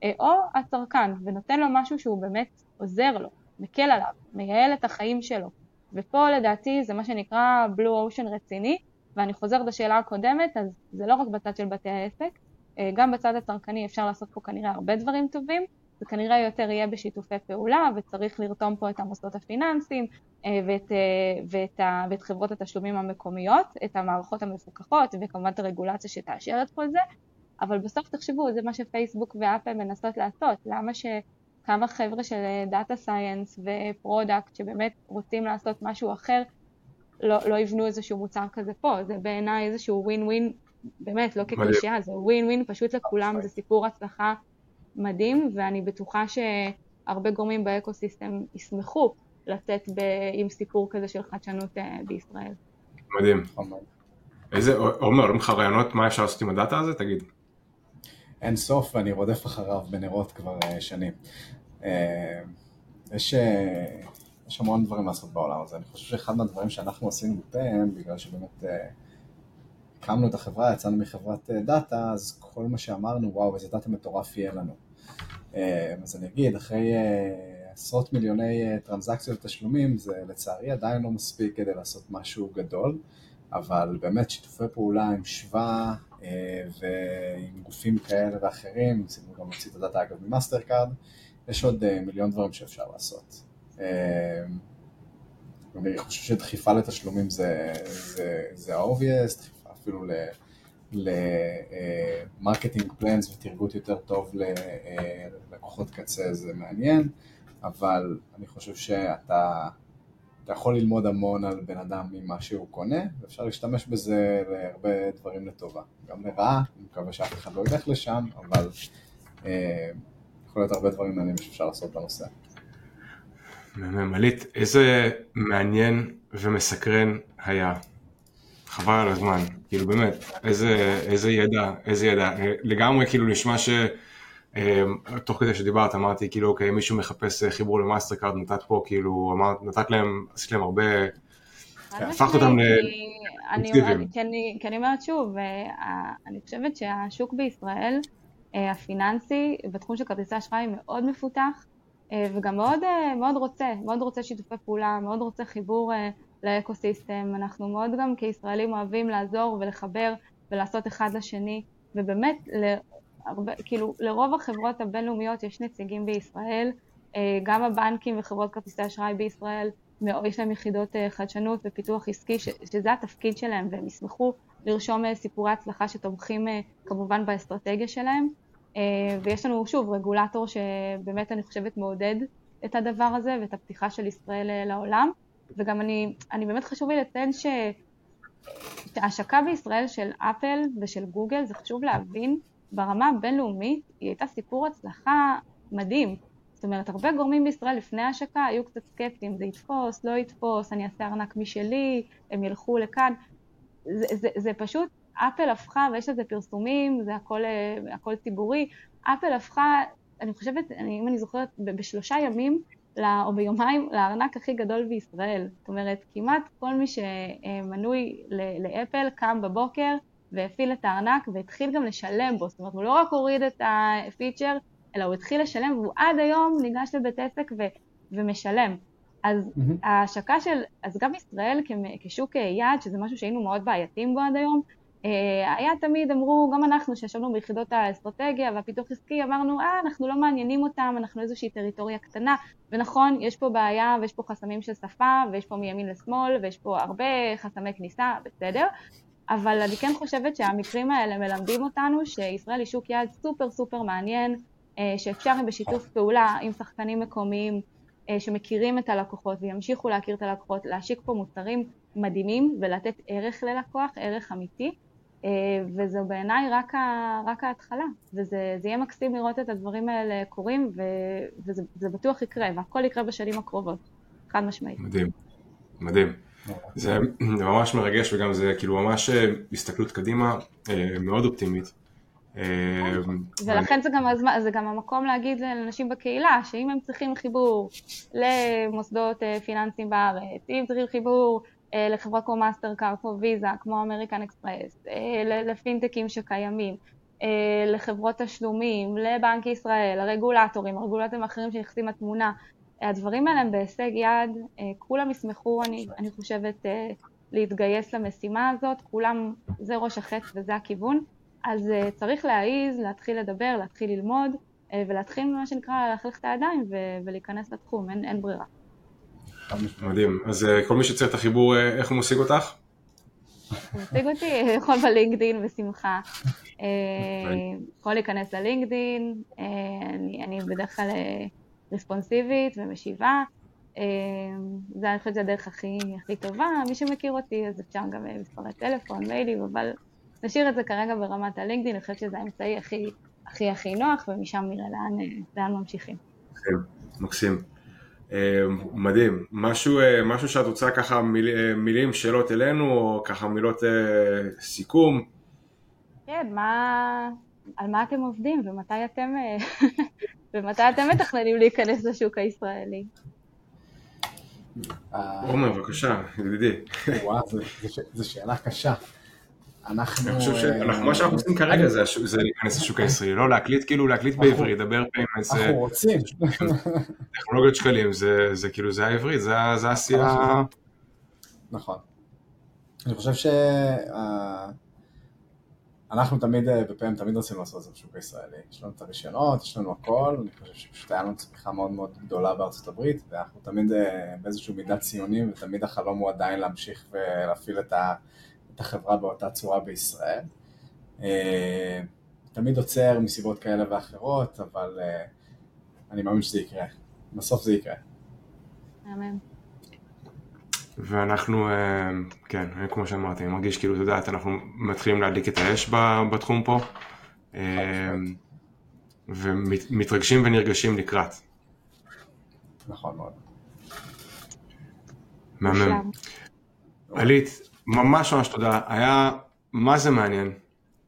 אה, או הצרכן, ונותן לו משהו שהוא באמת עוזר לו, מקל עליו, מייעל את החיים שלו. ופה לדעתי זה מה שנקרא blue ocean רציני, ואני חוזרת לשאלה הקודמת, אז זה לא רק בצד של בתי העסק, אה, גם בצד הצרכני אפשר לעשות פה כנראה הרבה דברים טובים, זה כנראה יותר יהיה בשיתופי פעולה, וצריך לרתום פה את המוסדות הפיננסיים אה, ואת, ואת, ואת חברות התשלומים המקומיות, את המערכות המפוקחות, וכמובן את הרגולציה שתאשר את כל זה, אבל בסוף תחשבו, זה מה שפייסבוק ואפל מנסות לעשות, למה שכמה חבר'ה של data science ו product שבאמת רוצים לעשות משהו אחר, לא, לא יבנו איזשהו מוצר כזה פה, זה בעיניי איזשהו ווין ווין, באמת, לא כקלישאה, זה ווין ווין פשוט לכולם, זה סיפור הצלחה מדהים, ואני בטוחה שהרבה גורמים באקוסיסטם ישמחו לצאת ב, עם סיפור כזה של חדשנות אה, בישראל. מדהים. איזה, עומר, עולים לך רעיונות מה אפשר לעשות עם הדאטה הזה? תגיד. אין סוף ואני רודף אחריו בנרות כבר אה, שנים. אה, יש, אה, יש המון דברים לעשות בעולם הזה, אני חושב שאחד מהדברים שאנחנו עשינו בפם, בגלל שבאמת uh, הקמנו את החברה, יצאנו מחברת אה, דאטה, אז כל מה שאמרנו, וואו, איזה דאטה מטורף יהיה לנו. אה, אז אני אגיד, אחרי uh, עשרות מיליוני טרנזקציות ותשלומים, זה לצערי עדיין לא מספיק כדי לעשות משהו גדול, אבל באמת שיתופי פעולה עם שב"א, אה, ועם גופים כאלה ואחרים, ניסינו גם להוציא את הדאטה אגב ממאסטר קארד, יש עוד אה, מיליון דברים שאפשר לעשות. אה, אני חושב שדחיפה לתשלומים זה, ה-obvious, אפילו ל marketing plans וטרגוט יותר טוב ללקוחות קצה זה מעניין, אבל אני חושב שאתה אתה יכול ללמוד המון על בן אדם ממה שהוא קונה, ואפשר להשתמש בזה להרבה דברים לטובה. גם לרעה, אני מקווה שאף אחד לא ילך לשם, אבל אה, יכול להיות הרבה דברים מעניינים שאפשר לעשות בנושא. הלית, איזה מעניין ומסקרן היה. חבל על הזמן, כאילו באמת, איזה, איזה ידע, איזה ידע, לגמרי כאילו נשמע ש... אמ, תוך כדי שדיברת אמרתי כאילו אוקיי מישהו מחפש אה, חיבור למאסטר קארד נתת פה כאילו אמרת נתת להם עשית להם הרבה הפכת אותם לאקטיביים. כי אני אומרת שוב אה, אני חושבת שהשוק בישראל אה, הפיננסי בתחום של כרטיסי אשראי מאוד מפותח וגם מאוד, מאוד רוצה, מאוד רוצה שיתופי פעולה, מאוד רוצה חיבור לאקו סיסטם, אנחנו מאוד גם כישראלים אוהבים לעזור ולחבר ולעשות אחד לשני ובאמת הרבה, כאילו לרוב החברות הבינלאומיות יש נציגים בישראל, אה, גם הבנקים וחברות כרטיסי אשראי בישראל, יש להם יחידות אה, חדשנות ופיתוח עסקי, שזה התפקיד שלהם, והם ישמחו לרשום אה, סיפורי הצלחה שתומכים כמובן באסטרטגיה שלהם. ויש לנו שוב רגולטור שבאמת אני חושבת מעודד את הדבר הזה ואת הפתיחה של ישראל לעולם. וגם אני, אני באמת חשוב לי לציין שההשקה בישראל של אפל ושל גוגל, זה חשוב להבין ברמה הבינלאומית היא הייתה סיפור הצלחה מדהים. זאת אומרת, הרבה גורמים בישראל לפני ההשקה היו קצת סקפטיים, זה יתפוס, לא יתפוס, אני אעשה ארנק משלי, הם ילכו לכאן. זה, זה, זה פשוט, אפל הפכה, ויש לזה פרסומים, זה הכל, הכל ציבורי, אפל הפכה, אני חושבת, אני, אם אני זוכרת, בשלושה ימים או ביומיים לארנק הכי גדול בישראל. זאת אומרת, כמעט כל מי שמנוי לאפל קם בבוקר, והפעיל את הארנק והתחיל גם לשלם בו, זאת אומרת הוא לא רק הוריד את הפיצ'ר, אלא הוא התחיל לשלם והוא עד היום ניגש לבית עסק ו- ומשלם. אז mm-hmm. ההשקה של, אז גם ישראל כשוק יעד, שזה משהו שהיינו מאוד בעייתיים בו עד היום, היה תמיד, אמרו, גם אנחנו שישבנו ביחידות האסטרטגיה והפיתוח עסקי, אמרנו, אה, אנחנו לא מעניינים אותם, אנחנו איזושהי טריטוריה קטנה, ונכון, יש פה בעיה ויש פה חסמים של שפה, ויש פה מימין לשמאל, ויש פה הרבה חסמי כניסה, בסדר, אבל אני כן חושבת שהמקרים האלה מלמדים אותנו שישראל היא שוק יעד סופר סופר מעניין, אה, שאפשר בשיתוף פעולה עם שחקנים מקומיים שמכירים את הלקוחות וימשיכו להכיר את הלקוחות, להשיק פה מוצרים מדהימים ולתת ערך ללקוח, ערך אמיתי, וזו בעיניי רק, רק ההתחלה, וזה יהיה מקסים לראות את הדברים האלה קורים, וזה בטוח יקרה, והכל יקרה בשנים הקרובות, חד משמעית. מדהים, מדהים. זה ממש מרגש וגם זה כאילו ממש אה, הסתכלות קדימה אה, מאוד אופטימית. אה, ולכן זה גם, זה גם המקום להגיד לאנשים בקהילה שאם הם צריכים חיבור למוסדות פיננסיים בארץ, אם צריכים חיבור לחברה כמו מאסטר קארד, כמו ויזה, כמו אמריקן אקספרס, לפינטקים שקיימים, לחברות תשלומים, לבנק ישראל, הרגולטורים, הרגולטורים האחרים שנכנסים לתמונה, הדברים האלה הם בהישג יד, אה, כולם ישמחו, אני, אני חושבת, אה, להתגייס למשימה הזאת, כולם, זה ראש החץ וזה הכיוון, אז אה, צריך להעיז, להתחיל לדבר, להתחיל ללמוד, ולהתחיל, מה שנקרא, להחליך את הידיים ולהיכנס לתחום, אין, אין ברירה. מדהים. אז כל מי שצריך את החיבור, איך הוא משיג אותך? הוא משיג אותי, יכול בלינקדין בשמחה. יכול להיכנס ללינקדין, אני בדרך כלל רספונסיבית ומשיבה. זה אני חושבת שזה הדרך הכי, הכי טובה, מי שמכיר אותי אז אפשר גם אה, מספרי טלפון, מיילים, אבל נשאיר את זה כרגע ברמת הלינקדאין, אני חושבת שזה האמצעי הכי הכי הכי נוח ומשם נראה לאן, אה, לאן ממשיכים. כן, מקסים. אמ, מדהים. משהו, אה, משהו שאת רוצה ככה מיל, מילים, שאלות אלינו, או ככה מילות סיכום? כן, מה, על מה אתם עובדים ומתי אתם ומתי אתם מתכננים להיכנס לשוק הישראלי? עומר, בבקשה, ידידי. וואו, זו שאלה קשה. אנחנו... אני חושב שמה שאנחנו עושים כרגע זה להיכנס לשוק הישראלי, לא להקליט, כאילו להקליט בעברית, לדבר פיימנס. אנחנו רוצים. טכנולוגיות שקלים, זה כאילו, זה העברית, זה העשייה. נכון. אני חושב ש... אנחנו תמיד, אה, בפעמים תמיד רצינו לעשות את זה בשוק הישראלי. יש לנו את הרישיונות, יש לנו הכל, אני חושב שפשוט היה לנו צמיחה מאוד מאוד גדולה בארצות הברית, ואנחנו תמיד אה, באיזשהו מידה ציונים, ותמיד החלום הוא עדיין להמשיך ולהפעיל את, ה, את החברה באותה צורה בישראל. אה, תמיד עוצר מסיבות כאלה ואחרות, אבל אני מאמין שזה יקרה. בסוף זה יקרה. אמן. ואנחנו, אה, כן, כמו שאמרתי, אני מרגיש כאילו, את יודעת, אנחנו מתחילים להדליק את האש בתחום פה, אה, ומתרגשים ונרגשים לקראת. נכון מאוד. מהמם. הלית, ממש ממש תודה, היה מה זה מעניין,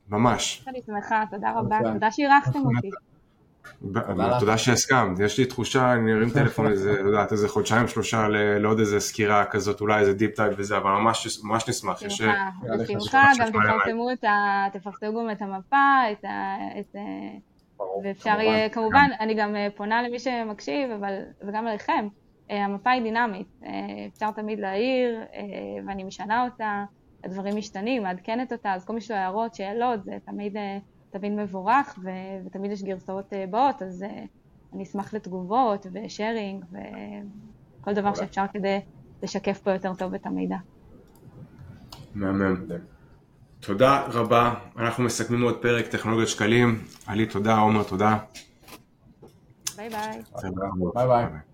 ממש. אני שמחה, תודה רבה, תודה שאירחתם אותי. תודה שהסכמת, יש לי תחושה, אני ארים טלפון איזה, את יודעת, איזה חודשיים שלושה לעוד איזה סקירה כזאת, אולי איזה deep dive וזה, אבל ממש נשמח. בשמחה, גם תפרסמו את ה... תפרסמו גם את המפה, את ה... ואפשר יהיה, כמובן, אני גם אה, פונה למי שמקשיב, וגם אליכם, אה, המפה היא דינמית, אה, אפשר תמיד להעיר, ואני משנה אותה, הדברים משתנים, מעדכנת אותה, אז כל מי שיש לו הערות, שאלות, זה תמיד... תמיד מבורך ו- ותמיד יש גרסאות אה, באות, אז אני אשמח לתגובות ושארינג וכל דבר שאפשר כדי לשקף פה יותר טוב את המידע. מהמם. תודה רבה, אנחנו מסכמים עוד פרק טכנולוגיות שקלים. עלי תודה, עומר תודה. ביי ביי. ביי ביי.